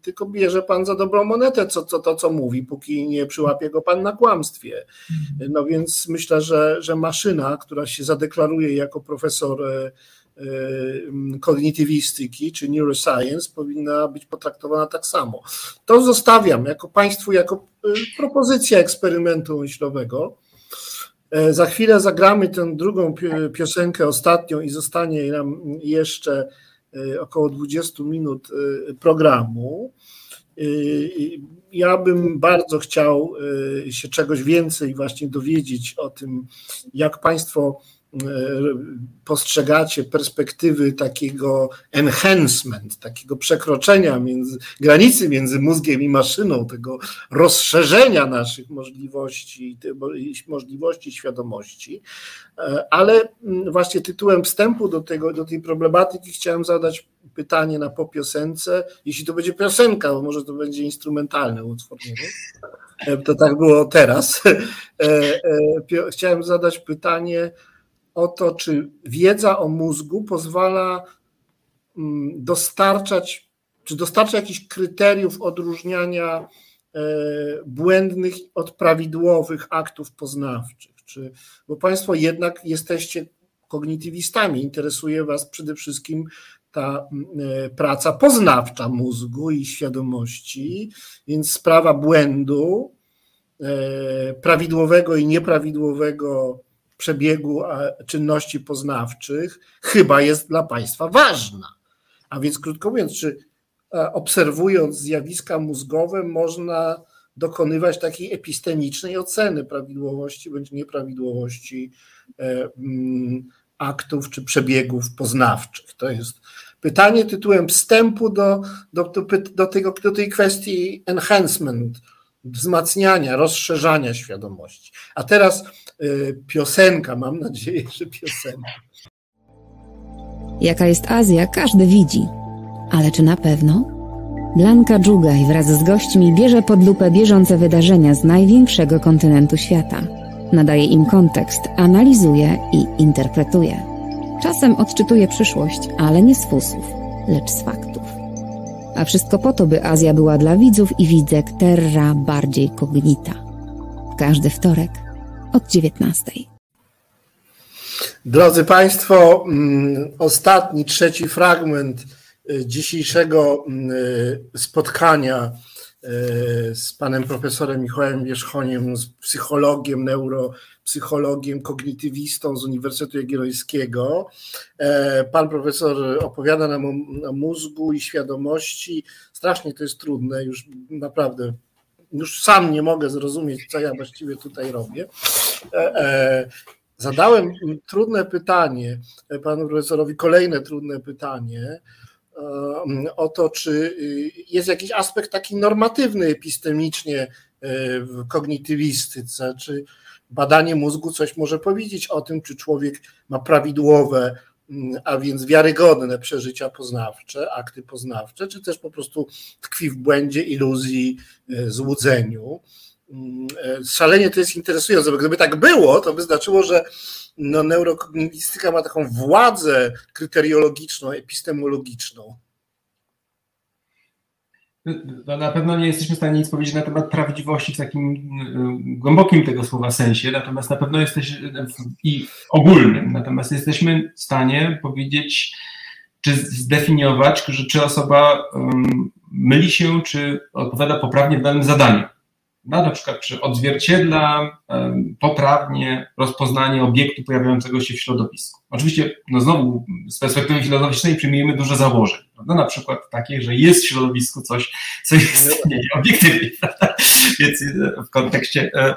tylko bierze pan za dobrą monetę co, co, to, co mówi, póki nie przyłapie go pan na kłamstwie. No więc myślę, że, że maszyna, która się zadeklaruje jako profesor Y, kognitywistyki czy neuroscience powinna być potraktowana tak samo. To zostawiam jako Państwu, jako propozycja eksperymentu myślowego. E, za chwilę zagramy tę drugą piosenkę, ostatnią, i zostanie nam jeszcze około 20 minut programu. Ja bym bardzo chciał się czegoś więcej właśnie dowiedzieć o tym, jak Państwo E, postrzegacie perspektywy takiego enhancement, takiego przekroczenia między, granicy między mózgiem i maszyną, tego rozszerzenia naszych możliwości, możliwości świadomości, e, ale mm, właśnie tytułem wstępu do, tego, do tej problematyki chciałem zadać pytanie na po piosence, jeśli to będzie piosenka, bo może to będzie instrumentalny utwór. E, to tak było teraz. Chciałem zadać pytanie, o to, czy wiedza o mózgu pozwala mm, dostarczać, czy dostarcza jakichś kryteriów odróżniania e, błędnych od prawidłowych aktów poznawczych. Czy, bo Państwo jednak jesteście kognitywistami, interesuje Was przede wszystkim ta mm, e, praca poznawcza mózgu i świadomości, więc sprawa błędu, e, prawidłowego i nieprawidłowego przebiegu czynności poznawczych chyba jest dla Państwa ważna. A więc krótko mówiąc, czy obserwując zjawiska mózgowe można dokonywać takiej epistemicznej oceny prawidłowości bądź nieprawidłowości e, mm, aktów czy przebiegów poznawczych. To jest pytanie tytułem wstępu do, do, do, tego, do tej kwestii enhancement, wzmacniania, rozszerzania świadomości. A teraz piosenka, mam nadzieję, że piosenka. Jaka jest Azja, każdy widzi. Ale czy na pewno? Blanka Dżugaj wraz z gośćmi bierze pod lupę bieżące wydarzenia z największego kontynentu świata. Nadaje im kontekst, analizuje i interpretuje. Czasem odczytuje przyszłość, ale nie z fusów, lecz z faktów. A wszystko po to, by Azja była dla widzów i widzek terra bardziej cognita. Każdy wtorek od 19. Drodzy Państwo, mm, ostatni, trzeci fragment y, dzisiejszego y, spotkania y, z panem profesorem Michałem Wierzchoniem, z psychologiem, neuropsychologiem, kognitywistą z Uniwersytetu Jagiellońskiego. E, pan profesor opowiada nam o, o mózgu i świadomości. Strasznie to jest trudne, już naprawdę już sam nie mogę zrozumieć, co ja właściwie tutaj robię. E, e, zadałem trudne pytanie panu profesorowi, kolejne trudne pytanie o to, czy jest jakiś aspekt taki normatywny epistemicznie w kognitywistyce, czy badanie mózgu coś może powiedzieć o tym, czy człowiek ma prawidłowe, a więc wiarygodne przeżycia poznawcze, akty poznawcze, czy też po prostu tkwi w błędzie, iluzji, złudzeniu. Szalenie to jest interesujące, bo gdyby tak było, to by znaczyło, że no, neurokognitystyka ma taką władzę kryteriologiczną, epistemologiczną. No, na pewno nie jesteśmy w stanie nic powiedzieć na temat prawdziwości w takim y, głębokim tego słowa sensie, natomiast na pewno jesteśmy i ogólnym, natomiast jesteśmy w stanie powiedzieć, czy zdefiniować, czy osoba myli się, czy odpowiada poprawnie w danym zadaniu. Na przykład, czy odzwierciedla poprawnie rozpoznanie obiektu pojawiającego się w środowisku. Oczywiście, no znowu, z perspektywy filozoficznej przyjmujemy dużo założeń. Prawda? Na przykład takie, że jest w środowisku coś, co istnieje obiektywnie. Prawda? Więc e, w kontekście e,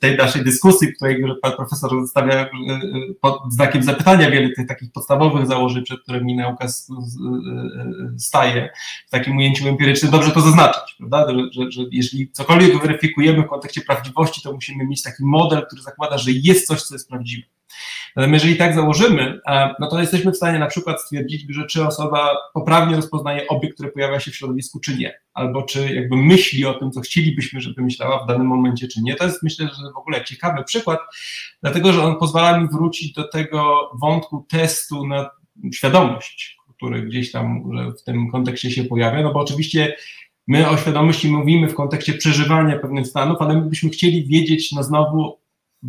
tej naszej dyskusji, której pan profesor zostawia e, pod znakiem zapytania wiele tych takich podstawowych założeń, przed którymi nauka staje w takim ujęciu empirycznym, dobrze to zaznaczyć, prawda? Że, że, że jeżeli cokolwiek weryfikujemy w kontekście prawdziwości, to musimy mieć taki model, który zakłada, że jest coś, co jest prawdziwe. Jeżeli tak założymy, no to jesteśmy w stanie na przykład stwierdzić, że czy osoba poprawnie rozpoznaje obiekt, który pojawia się w środowisku, czy nie, albo czy jakby myśli o tym, co chcielibyśmy, żeby myślała w danym momencie, czy nie. To jest myślę, że w ogóle ciekawy przykład, dlatego że on pozwala mi wrócić do tego wątku testu na świadomość, który gdzieś tam w tym kontekście się pojawia, no bo oczywiście my o świadomości mówimy w kontekście przeżywania pewnych stanów, ale my byśmy chcieli wiedzieć, no znowu,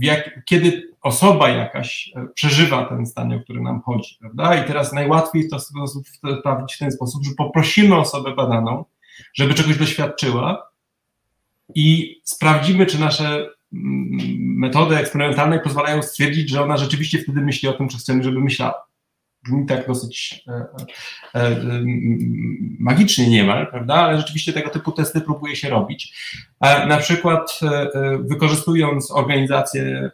jak, kiedy osoba jakaś e, przeżywa ten stan, o który nam chodzi, prawda? I teraz najłatwiej to sprawdzić w ten sposób, że poprosimy osobę badaną, żeby czegoś doświadczyła i sprawdzimy, czy nasze mm, metody eksperymentalne pozwalają stwierdzić, że ona rzeczywiście wtedy myśli o tym, czy chcemy, żeby myślała brzmi tak dosyć e, e, e, magicznie niemal, prawda? Ale rzeczywiście tego typu testy próbuje się robić. Na przykład wykorzystując organizację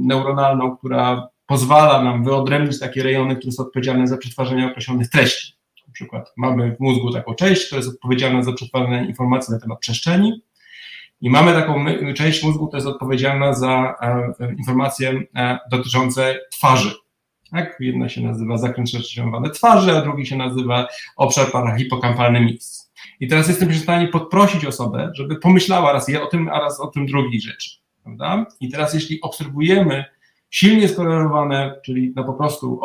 neuronalną, która pozwala nam wyodrębnić takie rejony, które są odpowiedzialne za przetwarzanie określonych treści. Na przykład mamy w mózgu taką część, która jest odpowiedzialna za przetwarzanie informacji na temat przestrzeni, i mamy taką część mózgu, która jest odpowiedzialna za informacje dotyczące twarzy. Tak? Jedna się nazywa zakręt szerszowany twarzy, a drugi się nazywa obszar parahipokampalny mix. I teraz jestem w stanie podprosić osobę, żeby pomyślała raz o tym, a raz o tym drugiej rzeczy. Prawda? I teraz jeśli obserwujemy silnie skorelowane, czyli no po prostu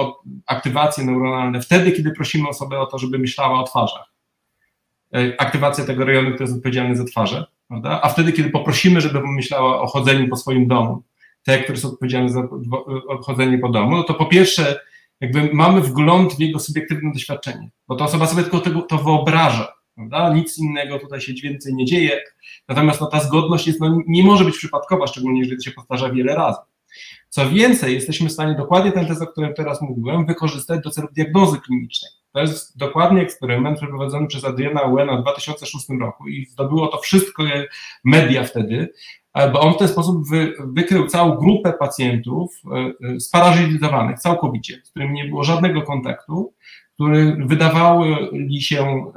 aktywacje neuronalne, wtedy, kiedy prosimy osobę o to, żeby myślała o twarzach. E, aktywacja tego rejonu, który jest odpowiedzialny za twarze, prawda? a wtedy, kiedy poprosimy, żeby pomyślała o chodzeniu po swoim domu, te, które są odpowiedzialne za odchodzenie po domu, no to po pierwsze, jakby mamy wgląd w jego subiektywne doświadczenie, bo ta osoba sobie tylko tego, to wyobraża, prawda? Nic innego tutaj się więcej nie dzieje, natomiast no, ta zgodność jest, no, nie może być przypadkowa, szczególnie jeżeli się powtarza wiele razy. Co więcej, jesteśmy w stanie dokładnie ten test, o którym teraz mówiłem, wykorzystać do celów diagnozy klinicznej. To jest dokładnie eksperyment przeprowadzony przez Adriana Uena w 2006 roku i zdobyło to wszystko media wtedy, bo on w ten sposób wy, wykrył całą grupę pacjentów e, e, sparażyzowanych całkowicie, z którymi nie było żadnego kontaktu, które wydawały się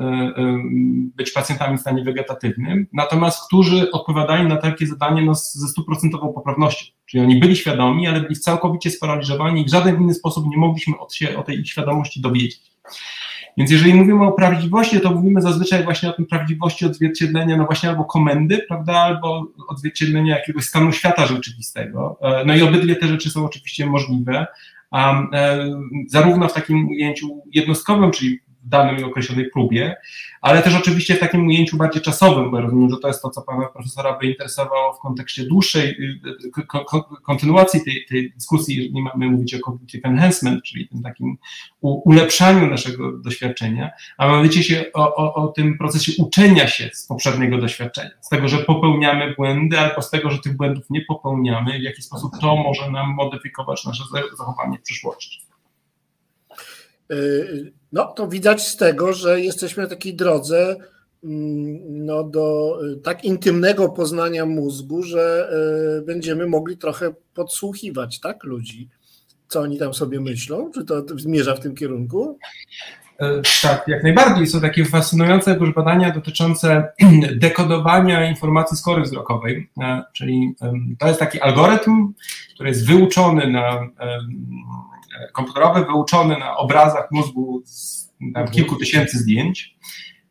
być pacjentami w stanie wegetatywnym, natomiast którzy odpowiadali na takie zadanie no, ze stuprocentową poprawnością. Czyli oni byli świadomi, ale byli całkowicie sparaliżowani i w żaden inny sposób nie mogliśmy od się o tej ich świadomości dowiedzieć. Więc jeżeli mówimy o prawdziwości, to mówimy zazwyczaj właśnie o tym prawdziwości odzwierciedlenia, no właśnie albo komendy, prawda, albo odzwierciedlenia jakiegoś stanu świata rzeczywistego. E, no i obydwie te rzeczy są oczywiście możliwe, e, zarówno w takim ujęciu jednostkowym, czyli w danej określonej próbie, ale też oczywiście w takim ujęciu bardziej czasowym, bo rozumiem, że to jest to, co pana profesora by interesowało w kontekście dłuższej y, y, kontynuacji tej, tej dyskusji, jeżeli mamy mówić o cognitive enhancement, czyli tym takim ulepszaniu naszego doświadczenia, a mianowicie się o, o, o tym procesie uczenia się z poprzedniego doświadczenia, z tego, że popełniamy błędy, albo z tego, że tych błędów nie popełniamy, w jaki sposób to może nam modyfikować nasze zachowanie w przyszłości. No to widać z tego, że jesteśmy na takiej drodze mm, no, do y, tak intymnego poznania mózgu, że y, będziemy mogli trochę podsłuchiwać tak, ludzi, co oni tam sobie myślą. Czy to zmierza w tym kierunku? E, tak, jak najbardziej. Są takie fascynujące badania dotyczące dekodowania informacji z kory wzrokowej, e, czyli to jest taki algorytm, który jest wyuczony na komputerowy wyuczony na obrazach mózgu z tam, kilku tysięcy zdjęć.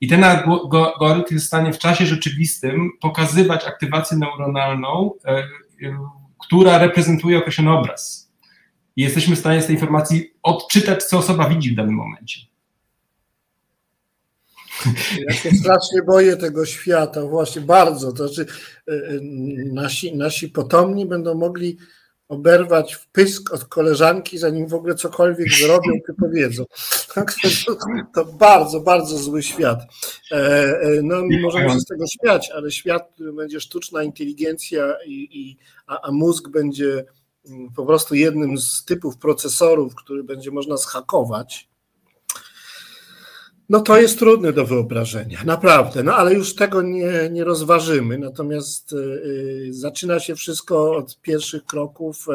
I ten algorytm jest w stanie w czasie rzeczywistym pokazywać aktywację neuronalną, e, e, która reprezentuje określony obraz. I jesteśmy w stanie z tej informacji odczytać, co osoba widzi w danym momencie. Ja się strasznie boję tego świata, właśnie bardzo. To znaczy, e, nasi, nasi potomni będą mogli oberwać w pysk od koleżanki, zanim w ogóle cokolwiek zrobią czy powiedzą. Tak, to bardzo, bardzo zły świat. E, e, no, możemy się z tego śmiać, ale świat, który będzie sztuczna inteligencja, i, i a, a mózg będzie po prostu jednym z typów procesorów, który będzie można zhakować, no to jest trudne do wyobrażenia, naprawdę, no ale już tego nie, nie rozważymy. Natomiast y, zaczyna się wszystko od pierwszych kroków.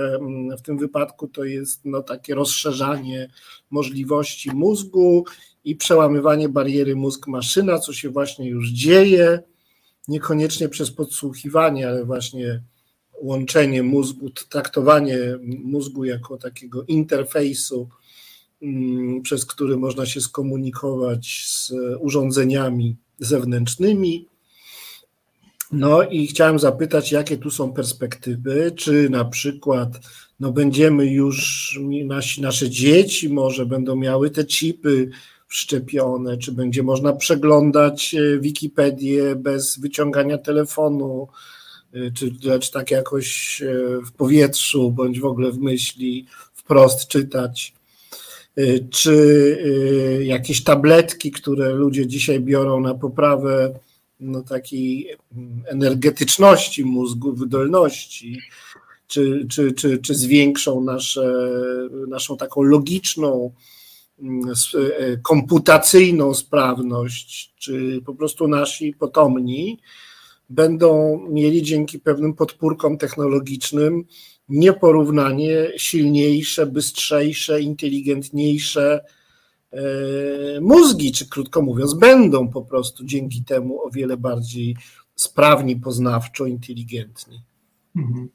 W tym wypadku to jest no, takie rozszerzanie możliwości mózgu i przełamywanie bariery mózg-maszyna, co się właśnie już dzieje. Niekoniecznie przez podsłuchiwanie, ale właśnie łączenie mózgu, traktowanie mózgu jako takiego interfejsu przez który można się skomunikować z urządzeniami zewnętrznymi. No i chciałem zapytać, jakie tu są perspektywy, czy na przykład no będziemy już, nasi, nasze dzieci może będą miały te chipy wszczepione, czy będzie można przeglądać e, Wikipedię bez wyciągania telefonu, e, czy lecz tak jakoś e, w powietrzu, bądź w ogóle w myśli wprost czytać. Y, czy y, jakieś tabletki, które ludzie dzisiaj biorą na poprawę no, takiej energetyczności mózgu, wydolności, czy, czy, czy, czy zwiększą nasze, naszą taką logiczną, mm, y, komputacyjną sprawność, czy po prostu nasi potomni będą mieli dzięki pewnym podpórkom technologicznym nieporównanie silniejsze, bystrzejsze, inteligentniejsze e, mózgi, czy krótko mówiąc, będą po prostu dzięki temu o wiele bardziej sprawni poznawczo, inteligentni. Mhm.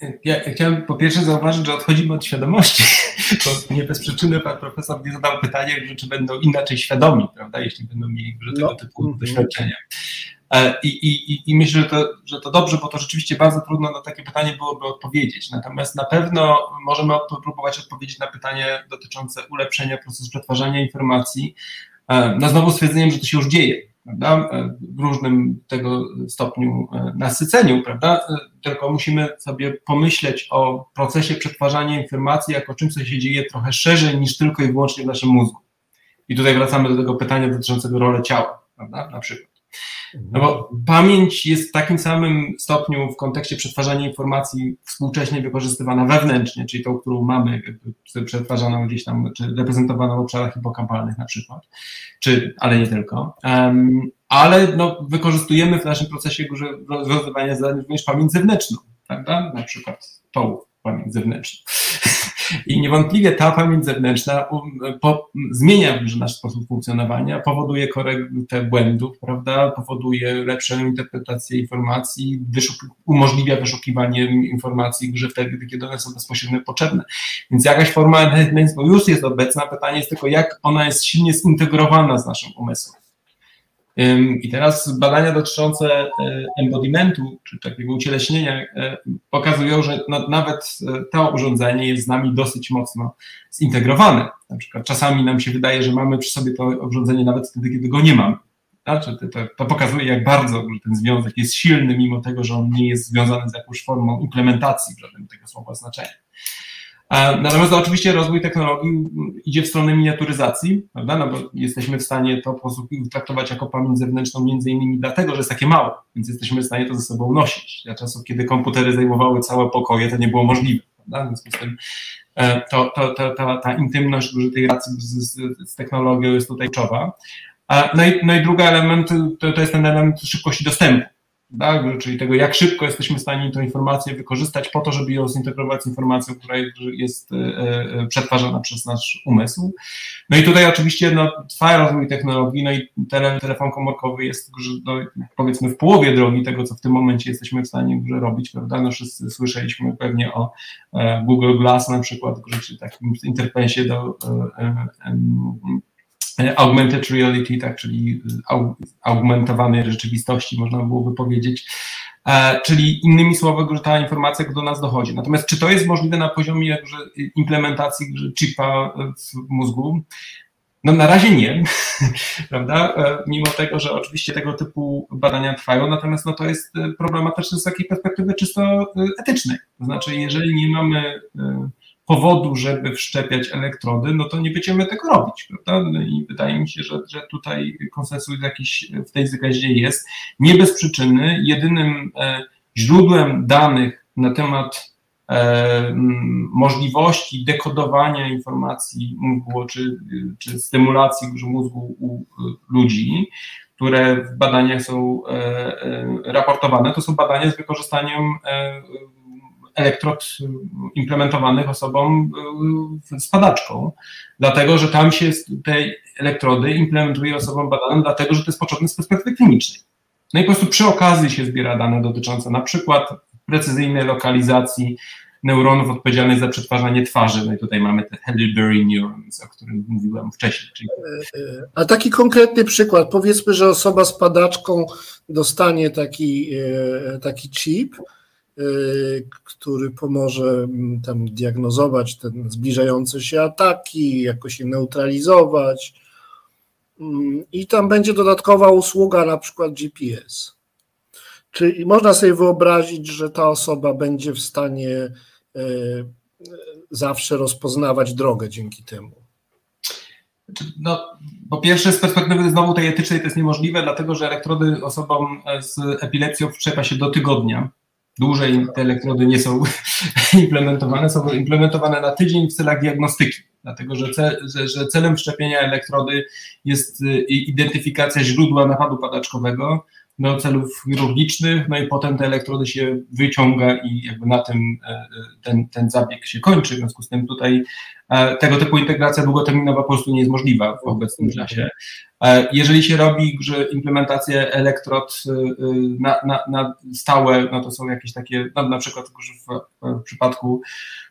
Ja, ja, chciałem po pierwsze zauważyć, że odchodzimy od świadomości. To nie bez przyczyny pan profesor nie zadał pytania, czy będą inaczej świadomi, prawda, jeśli będą mieli tego no. typu mhm. doświadczenia. E, I, i, I myślę, że to, że to dobrze, bo to rzeczywiście bardzo trudno na takie pytanie byłoby odpowiedzieć. Natomiast na pewno możemy próbować odpowiedzieć na pytanie dotyczące ulepszenia procesu przetwarzania informacji, e, no znowu stwierdzeniem, że to się już dzieje, prawda? E, w różnym tego stopniu nasyceniu, prawda? Tylko musimy sobie pomyśleć o procesie przetwarzania informacji jako czymś, co się dzieje trochę szerzej niż tylko i wyłącznie w naszym mózgu. I tutaj wracamy do tego pytania dotyczącego roli ciała, prawda? Na przykład. No bo pamięć jest w takim samym stopniu w kontekście przetwarzania informacji współcześnie wykorzystywana wewnętrznie, czyli tą, którą mamy przetwarzaną gdzieś tam, czy reprezentowaną w obszarach hipokampalnych na przykład, czy, ale nie tylko. Um, ale no, wykorzystujemy w naszym procesie rozwiązywania zadań również pamięć zewnętrzną, prawda? Na przykład tą pamięć zewnętrzną. I niewątpliwie ta pamięć zewnętrzna um, po, zmienia nasz sposób funkcjonowania, powoduje korektę błędów, prawda? powoduje lepszą interpretację informacji, umożliwia wyszukiwanie informacji że wtedy, kiedy one są bezpośrednio potrzebne. Więc jakaś forma enhancement już jest obecna, pytanie jest tylko, jak ona jest silnie zintegrowana z naszym umysłem. I teraz badania dotyczące e, embodimentu, czy takiego ucieleśnienia, e, pokazują, że nawet e, to urządzenie jest z nami dosyć mocno zintegrowane. Na przykład czasami nam się wydaje, że mamy przy sobie to urządzenie nawet wtedy, kiedy go nie mamy. Znaczy, to, to pokazuje, jak bardzo ten związek jest silny, mimo tego, że on nie jest związany z jakąś formą implementacji w żadnym tego słowa znaczenia. Natomiast oczywiście rozwój technologii idzie w stronę miniaturyzacji, prawda? No bo jesteśmy w stanie to po prostu traktować jako pamięć zewnętrzną między innymi dlatego, że jest takie małe, więc jesteśmy w stanie to ze sobą nosić. Dla czasów, kiedy komputery zajmowały całe pokoje, to nie było możliwe, prawda? W związku z tym e, to, to, to, ta, ta intymność tej racji z, z, technologią jest tutaj czowa. No i, no i drugi element to, to jest ten element szybkości dostępu tak? czyli tego, jak szybko jesteśmy w stanie tę informację wykorzystać po to, żeby ją zintegrować z informacją, która jest e, e, przetwarzana przez nasz umysł. No i tutaj oczywiście no, trwa rozwój technologii, no i tele, telefon komórkowy jest no, powiedzmy w połowie drogi tego, co w tym momencie jesteśmy w stanie robić, prawda? No wszyscy słyszeliśmy pewnie o e, Google Glass na przykład, takim interfejsie do augmented reality, tak, czyli augmentowanej rzeczywistości, można byłoby powiedzieć. E, czyli innymi słowy, że ta informacja do nas dochodzi. Natomiast czy to jest możliwe na poziomie implementacji chipa w mózgu? No na razie nie, prawda? E, mimo tego, że oczywiście tego typu badania trwają, natomiast no to jest problematyczne z takiej perspektywy czysto etycznej. To znaczy, jeżeli nie mamy powodu, żeby wszczepiać elektrody, no to nie będziemy tego robić, prawda? No I wydaje mi się, że, że tutaj konsensus jakiś w tej zakazie jest. Nie bez przyczyny jedynym e, źródłem danych na temat możliwości dekodowania informacji mózgu czy, czy stymulacji mózgu u ludzi, które w badaniach są raportowane, to są badania z wykorzystaniem elektrod implementowanych osobom z padaczką, dlatego że tam się te elektrody implementuje osobom badanym, dlatego że to jest potrzebne z perspektywy klinicznej. No i po prostu przy okazji się zbiera dane dotyczące na przykład precyzyjnej lokalizacji neuronów odpowiedzialnych za przetwarzanie twarzy. No i tutaj mamy te Hailey-Berry neurons, o którym mówiłem wcześniej. Czyli... A taki konkretny przykład, powiedzmy, że osoba z padaczką dostanie taki, e, taki chip, e, który pomoże mm, tam diagnozować ten zbliżające się ataki, jakoś je neutralizować. Mm, I tam będzie dodatkowa usługa, na przykład GPS. Czyli można sobie wyobrazić, że ta osoba będzie w stanie e, zawsze rozpoznawać drogę dzięki temu. No, po pierwsze, z perspektywy znowu tej etycznej to jest niemożliwe, dlatego że elektrody osobom z epilepsją wszczepia się do tygodnia. Dłużej te elektrody nie są implementowane, są implementowane na tydzień w celach diagnostyki, dlatego że, że celem wszczepienia elektrody jest y, identyfikacja źródła napadu padaczkowego, do celów chirurgicznych, no i potem te elektrody się wyciąga i jakby na tym e, e, ten, ten zabieg się kończy. W związku z tym tutaj e, tego typu integracja długoterminowa po prostu nie jest możliwa w obecnym czasie. Jeżeli się robi, że implementację elektrod na, na, na stałe, no to są jakieś takie, no na przykład w, w przypadku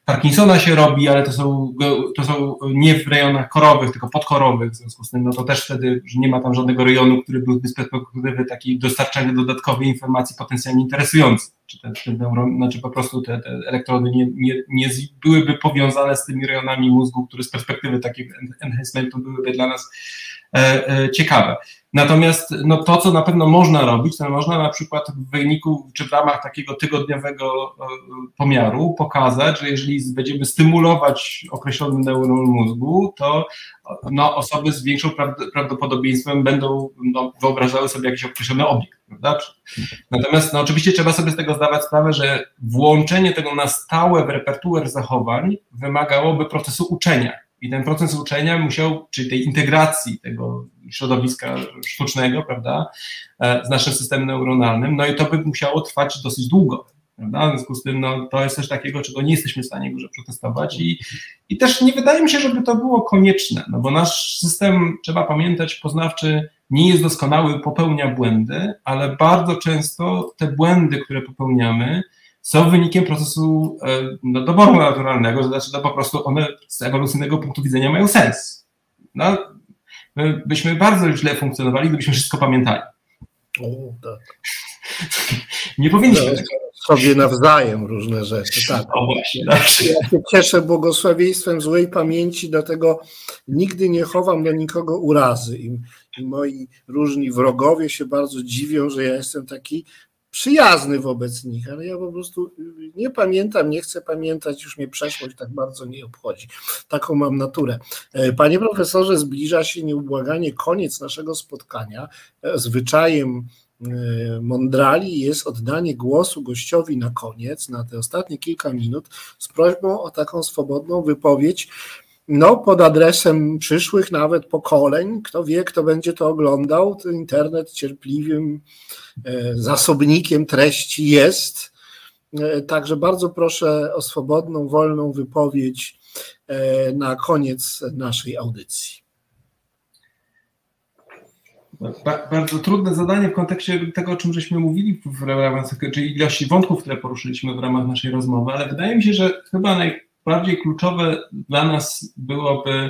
Parkinsona się robi, ale to są, to są nie w rejonach korowych, tylko podkorowych, w związku z tym no to też wtedy że nie ma tam żadnego rejonu, który byłby z perspektywy takiej dostarczania dodatkowej informacji potencjalnie interesującej. Czy te, te neuron, znaczy po prostu te, te elektrody nie, nie, nie byłyby powiązane z tymi rejonami mózgu, które z perspektywy takiego enhancementu byłyby dla nas e, e, ciekawe. Natomiast no, to, co na pewno można robić, to można na przykład w wyniku, czy w ramach takiego tygodniowego e, pomiaru pokazać, że jeżeli będziemy stymulować określony neuron mózgu, to no, osoby z większym prawdopodobieństwem będą no, wyobrażały sobie jakiś określony obiekt. Prawda? Natomiast no, oczywiście trzeba sobie z tego zdawać sprawę, że włączenie tego na stałe w repertuar zachowań wymagałoby procesu uczenia. I ten proces uczenia musiał, czyli tej integracji tego środowiska sztucznego, prawda, e, z naszym systemem neuronalnym, no i to by musiało trwać dosyć długo. Prawda? W związku z tym no, to jest coś takiego, czego nie jesteśmy w stanie już przetestować i, i też nie wydaje mi się, żeby to było konieczne, no bo nasz system, trzeba pamiętać, poznawczy nie jest doskonały, popełnia błędy, ale bardzo często te błędy, które popełniamy, są wynikiem procesu e, no, doboru naturalnego, to znaczy no, po prostu one z ewolucyjnego punktu widzenia mają sens. No, my byśmy bardzo źle funkcjonowali, gdybyśmy wszystko pamiętali. O, tak. Nie powinniśmy. sobie nawzajem różne rzeczy. Tak. O właśnie, dobrze. Ja się cieszę błogosławieństwem złej pamięci, dlatego nigdy nie chowam do nikogo urazy. I, I moi różni wrogowie się bardzo dziwią, że ja jestem taki przyjazny wobec nich, ale ja po prostu nie pamiętam, nie chcę pamiętać, już mnie przeszłość tak bardzo nie obchodzi. Taką mam naturę. E, panie profesorze, zbliża się nieubłaganie koniec naszego spotkania. E, zwyczajem e, Mondrali jest oddanie głosu gościowi na koniec, na te ostatnie kilka minut, z prośbą o taką swobodną wypowiedź no, pod adresem przyszłych nawet pokoleń. Kto wie, kto będzie to oglądał. Ten internet cierpliwym e, zasobnikiem treści jest. E, także bardzo proszę o swobodną, wolną wypowiedź e, na koniec naszej audycji. Bardzo trudne zadanie w kontekście tego, o czym żeśmy mówili w ramach, czyli ilości wątków, które poruszyliśmy w ramach naszej rozmowy, ale wydaje mi się, że chyba naj, bardziej kluczowe dla nas byłoby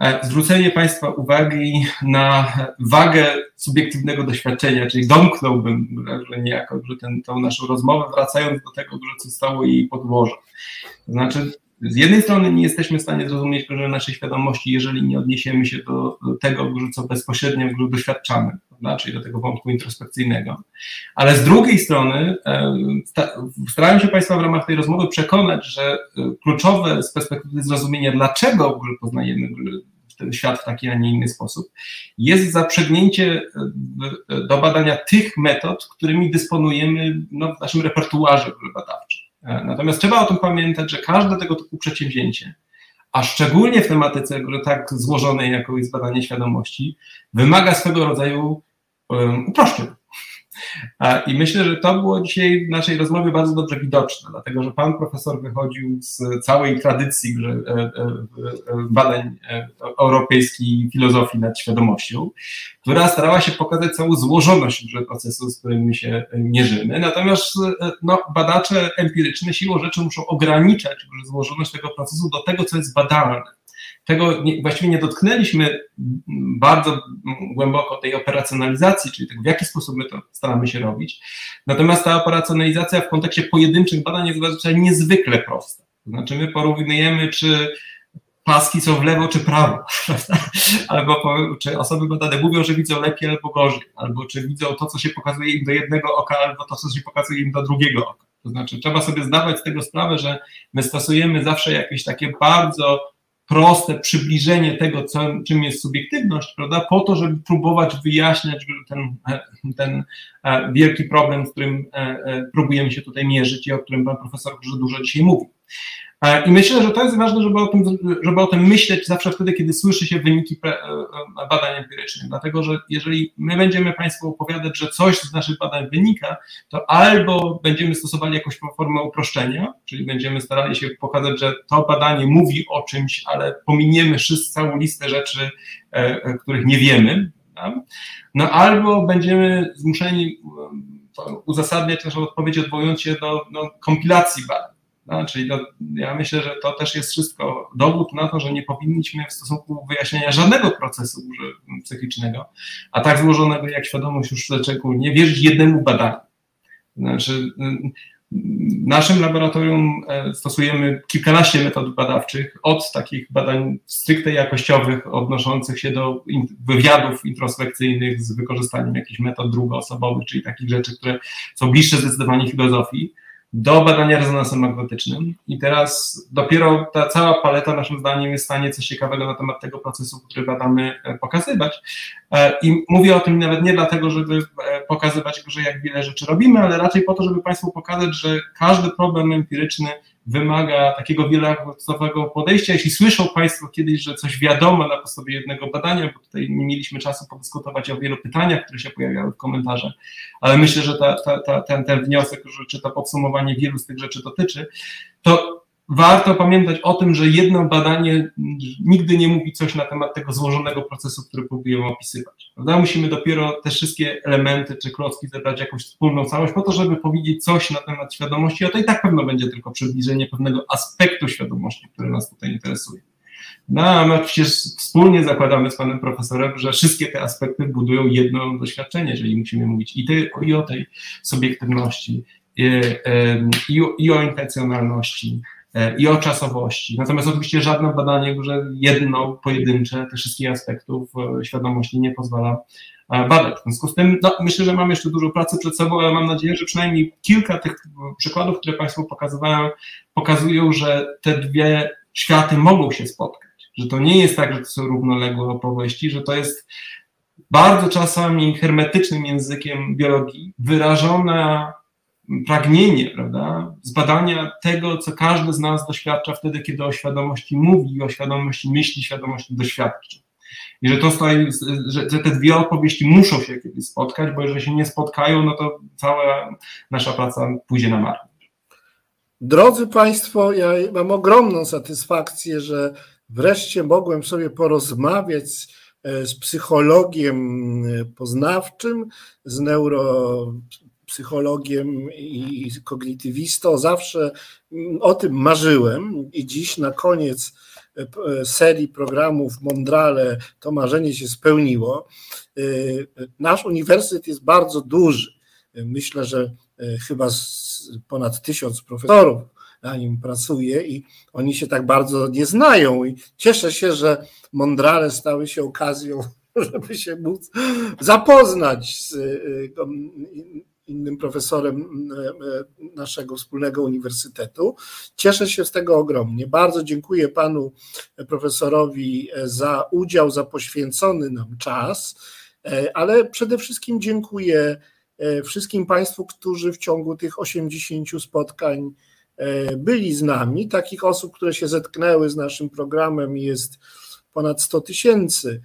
e, zwrócenie Państwa uwagi na wagę subiektywnego doświadczenia, czyli domknąłbym że niejako że ten, tą naszą rozmowę, wracając do tego, że co stało jej podłoże. To znaczy, z jednej strony nie jesteśmy w stanie zrozumieć że naszej świadomości, jeżeli nie odniesiemy się do, tego, co bezpośrednio doświadczamy, prawda? czyli do tego wątku introspekcyjnego. Ale z drugiej strony e, starałem się Państwa w ramach tej rozmowy przekonać, że e, kluczowe z perspektywy zrozumienia, dlaczego poznajemy ten świat w taki, a nie inny sposób, jest zaprzęgnięcie e, do badania tych metod, którymi dysponujemy no, w naszym repertuarze badawczym. Natomiast trzeba o tym pamiętać, że każde tego typu przedsięwzięcie, a szczególnie w tematyce tak złożonej, jaką jest badanie świadomości, wymaga swego rodzaju uproszczeń. I myślę, że to było dzisiaj w naszej rozmowie bardzo dobrze widoczne, dlatego że pan profesor wychodził z całej tradycji e, e, e, badań europejskiej filozofii nad świadomością, która starała się pokazać całą złożoność procesu, z którym my się mierzymy. Natomiast no, badacze empiryczni siłą rzeczy muszą ograniczać złożoność tego procesu do tego, co jest badalne tego nie, właściwie nie dotknęliśmy bardzo głęboko tej operacjonalizacji, czyli tego, w jaki sposób my to staramy się robić. Natomiast ta operacjonalizacja w kontekście pojedynczych badań jest zazwyczaj niezwykle prosta. To znaczy, my porównujemy, czy paski są w lewo czy prawo, albo po, czy osoby badane mówią, że widzą lepiej albo gorzej, albo czy widzą to, co się pokazuje im do jednego oka, albo to, co się pokazuje im do drugiego oka. To znaczy, trzeba sobie zdawać z tego sprawę, że my stosujemy zawsze jakieś takie bardzo proste przybliżenie tego, co, czym jest subiektywność, prawda, po to, żeby próbować wyjaśniać ten, ten e, wielki problem, z którym e, e, próbujemy się tutaj mierzyć i o którym pan profesor dużo dzisiaj mówił. E, I myślę, że to jest ważne, żeby o, tym, żeby o tym myśleć zawsze wtedy, kiedy słyszy się wyniki e, badań empirycznych. Dlatego, że jeżeli my będziemy Państwu opowiadać, że coś z naszych badań wynika, to albo będziemy stosowali jakąś formę uproszczenia, czyli będziemy starali się pokazać, że to badanie mówi o czymś, ale pominiemy wszystko, całą listę rzeczy, e, których nie wiemy. No albo będziemy zmuszeni uzasadniać naszą odpowiedź odwołując się do, do kompilacji badań. No, czyli to, ja myślę, że to też jest wszystko dowód na to, że nie powinniśmy w stosunku wyjaśnienia żadnego procesu psychicznego, a tak złożonego jak świadomość już szczególnie, wierzyć jednemu badaniu. Znaczy, w naszym laboratorium e, stosujemy kilkanaście metod badawczych, od takich badań stricte jakościowych, odnoszących się do wywiadów introspekcyjnych z wykorzystaniem jakichś metod drugoosobowych, czyli takich rzeczy, które są bliższe zdecydowanie filozofii, do badania rezonansem magnetycznym. I teraz dopiero ta cała paleta, naszym zdaniem, jest w stanie coś ciekawego na temat tego procesu, który badamy, e, pokazywać. E, I mówię o tym nawet nie dlatego, żeby e, pokazywać, że jak wiele rzeczy robimy, ale raczej po to, żeby Państwu pokazać, że każdy problem empiryczny wymaga takiego wielowarstwowego podejścia. Jeśli słyszą Państwo kiedyś, że coś wiadomo na podstawie jednego badania, bo tutaj nie mieliśmy czasu podyskutować o wielu pytaniach, które się pojawiały w komentarzach, ale myślę, że ta, ta, ta, ten, ten wniosek, czy to podsumowanie wielu z tych rzeczy dotyczy, to warto pamiętać o tym, że jedno badanie nigdy nie mówi coś na temat tego złożonego procesu, który próbujemy opisywać. Prawda? Musimy dopiero te wszystkie elementy czy klocki zebrać jakąś wspólną całość po to, żeby powiedzieć coś na temat świadomości, a to i tak pewno będzie tylko przybliżenie pewnego aspektu świadomości, który nas tutaj interesuje. No, a my przecież wspólnie zakładamy z panem profesorem, że wszystkie te aspekty budują jedno doświadczenie, jeżeli musimy mówić i, i o tej subiektywności, i, i, i o intencjonalności, i o czasowości. Natomiast oczywiście żadne badanie, że jedno, pojedyncze tych wszystkich aspektów e, świadomości nie pozwala e, badać. W związku z tym no, myślę, że mam jeszcze dużo pracy przed sobą, ale mam nadzieję, że przynajmniej kilka tych przykładów, które Państwu pokazywałem, pokazują, że te dwie światy mogą się spotkać. Że to nie jest tak, że to są równoległe opowieści, że to jest bardzo czasami hermetycznym językiem biologii wyrażona pragnienie, prawda, zbadania tego, co każdy z nas doświadcza wtedy, kiedy o świadomości mówi, o świadomości myśli, świadomości doświadczy. I że to stoi, że, te dwie opowieści muszą się kiedyś spotkać, bo jeżeli się nie spotkają, no to cała nasza praca pójdzie na marne. Drodzy Państwo, ja mam ogromną satysfakcję, że wreszcie mogłem sobie porozmawiać z, z psychologiem poznawczym, z neuro psychologiem i kognitywistą, zawsze o tym marzyłem i dziś na koniec e, serii programów Mondrale to marzenie się spełniło. E, nasz uniwersytet jest bardzo duży. Myślę, że e, chyba ponad tysiąc profesorów na nim pracuje i oni się tak bardzo nie znają. I cieszę się, że Mondrale stały się okazją, żeby się móc zapoznać z innym profesorem e, e, naszego wspólnego uniwersytetu. Cieszę się z tego ogromnie. Bardzo dziękuję panu profesorowi za udział, za poświęcony nam czas, e, ale przede wszystkim dziękuję wszystkim Państwu, którzy w ciągu tych 80 spotkań byli z nami. Takich osób, które się zetknęły z naszym programem jest ponad 100 tysięcy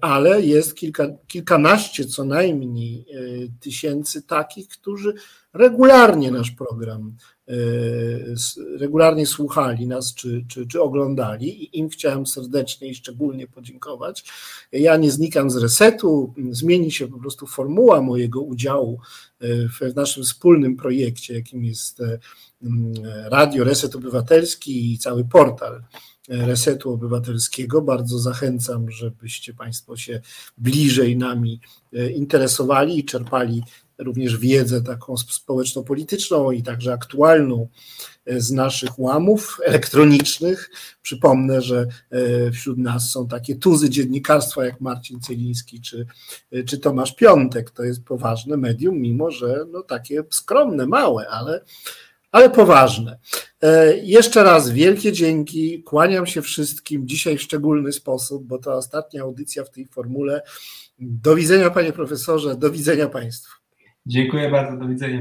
ale jest kilka, kilkanaście co najmniej e, tysięcy takich, którzy regularnie nasz program, e, regularnie słuchali nas czy, czy, czy oglądali i im chciałem serdecznie i szczególnie podziękować. Ja nie znikam z resetu, zmieni się po prostu formuła mojego udziału e, w naszym wspólnym projekcie, jakim jest Radio Reset Obywatelski i cały portal Resetu Obywatelskiego. Bardzo zachęcam, żebyście Państwo się bliżej nami e, interesowali i czerpali również wiedzę taką społeczno-polityczną i także aktualną e, z naszych łamów elektronicznych. Przypomnę, że e, wśród nas są takie tuzy dziennikarstwa jak Marcin Celiński czy, czy Tomasz Piątek. To jest poważne medium, mimo że no takie skromne, małe, ale ale poważne. E, jeszcze raz wielkie dzięki. Kłaniam się wszystkim dzisiaj w szczególny sposób, bo to ostatnia audycja w tej formule. Do widzenia, panie profesorze, do widzenia państwu. Dziękuję bardzo, do widzenia.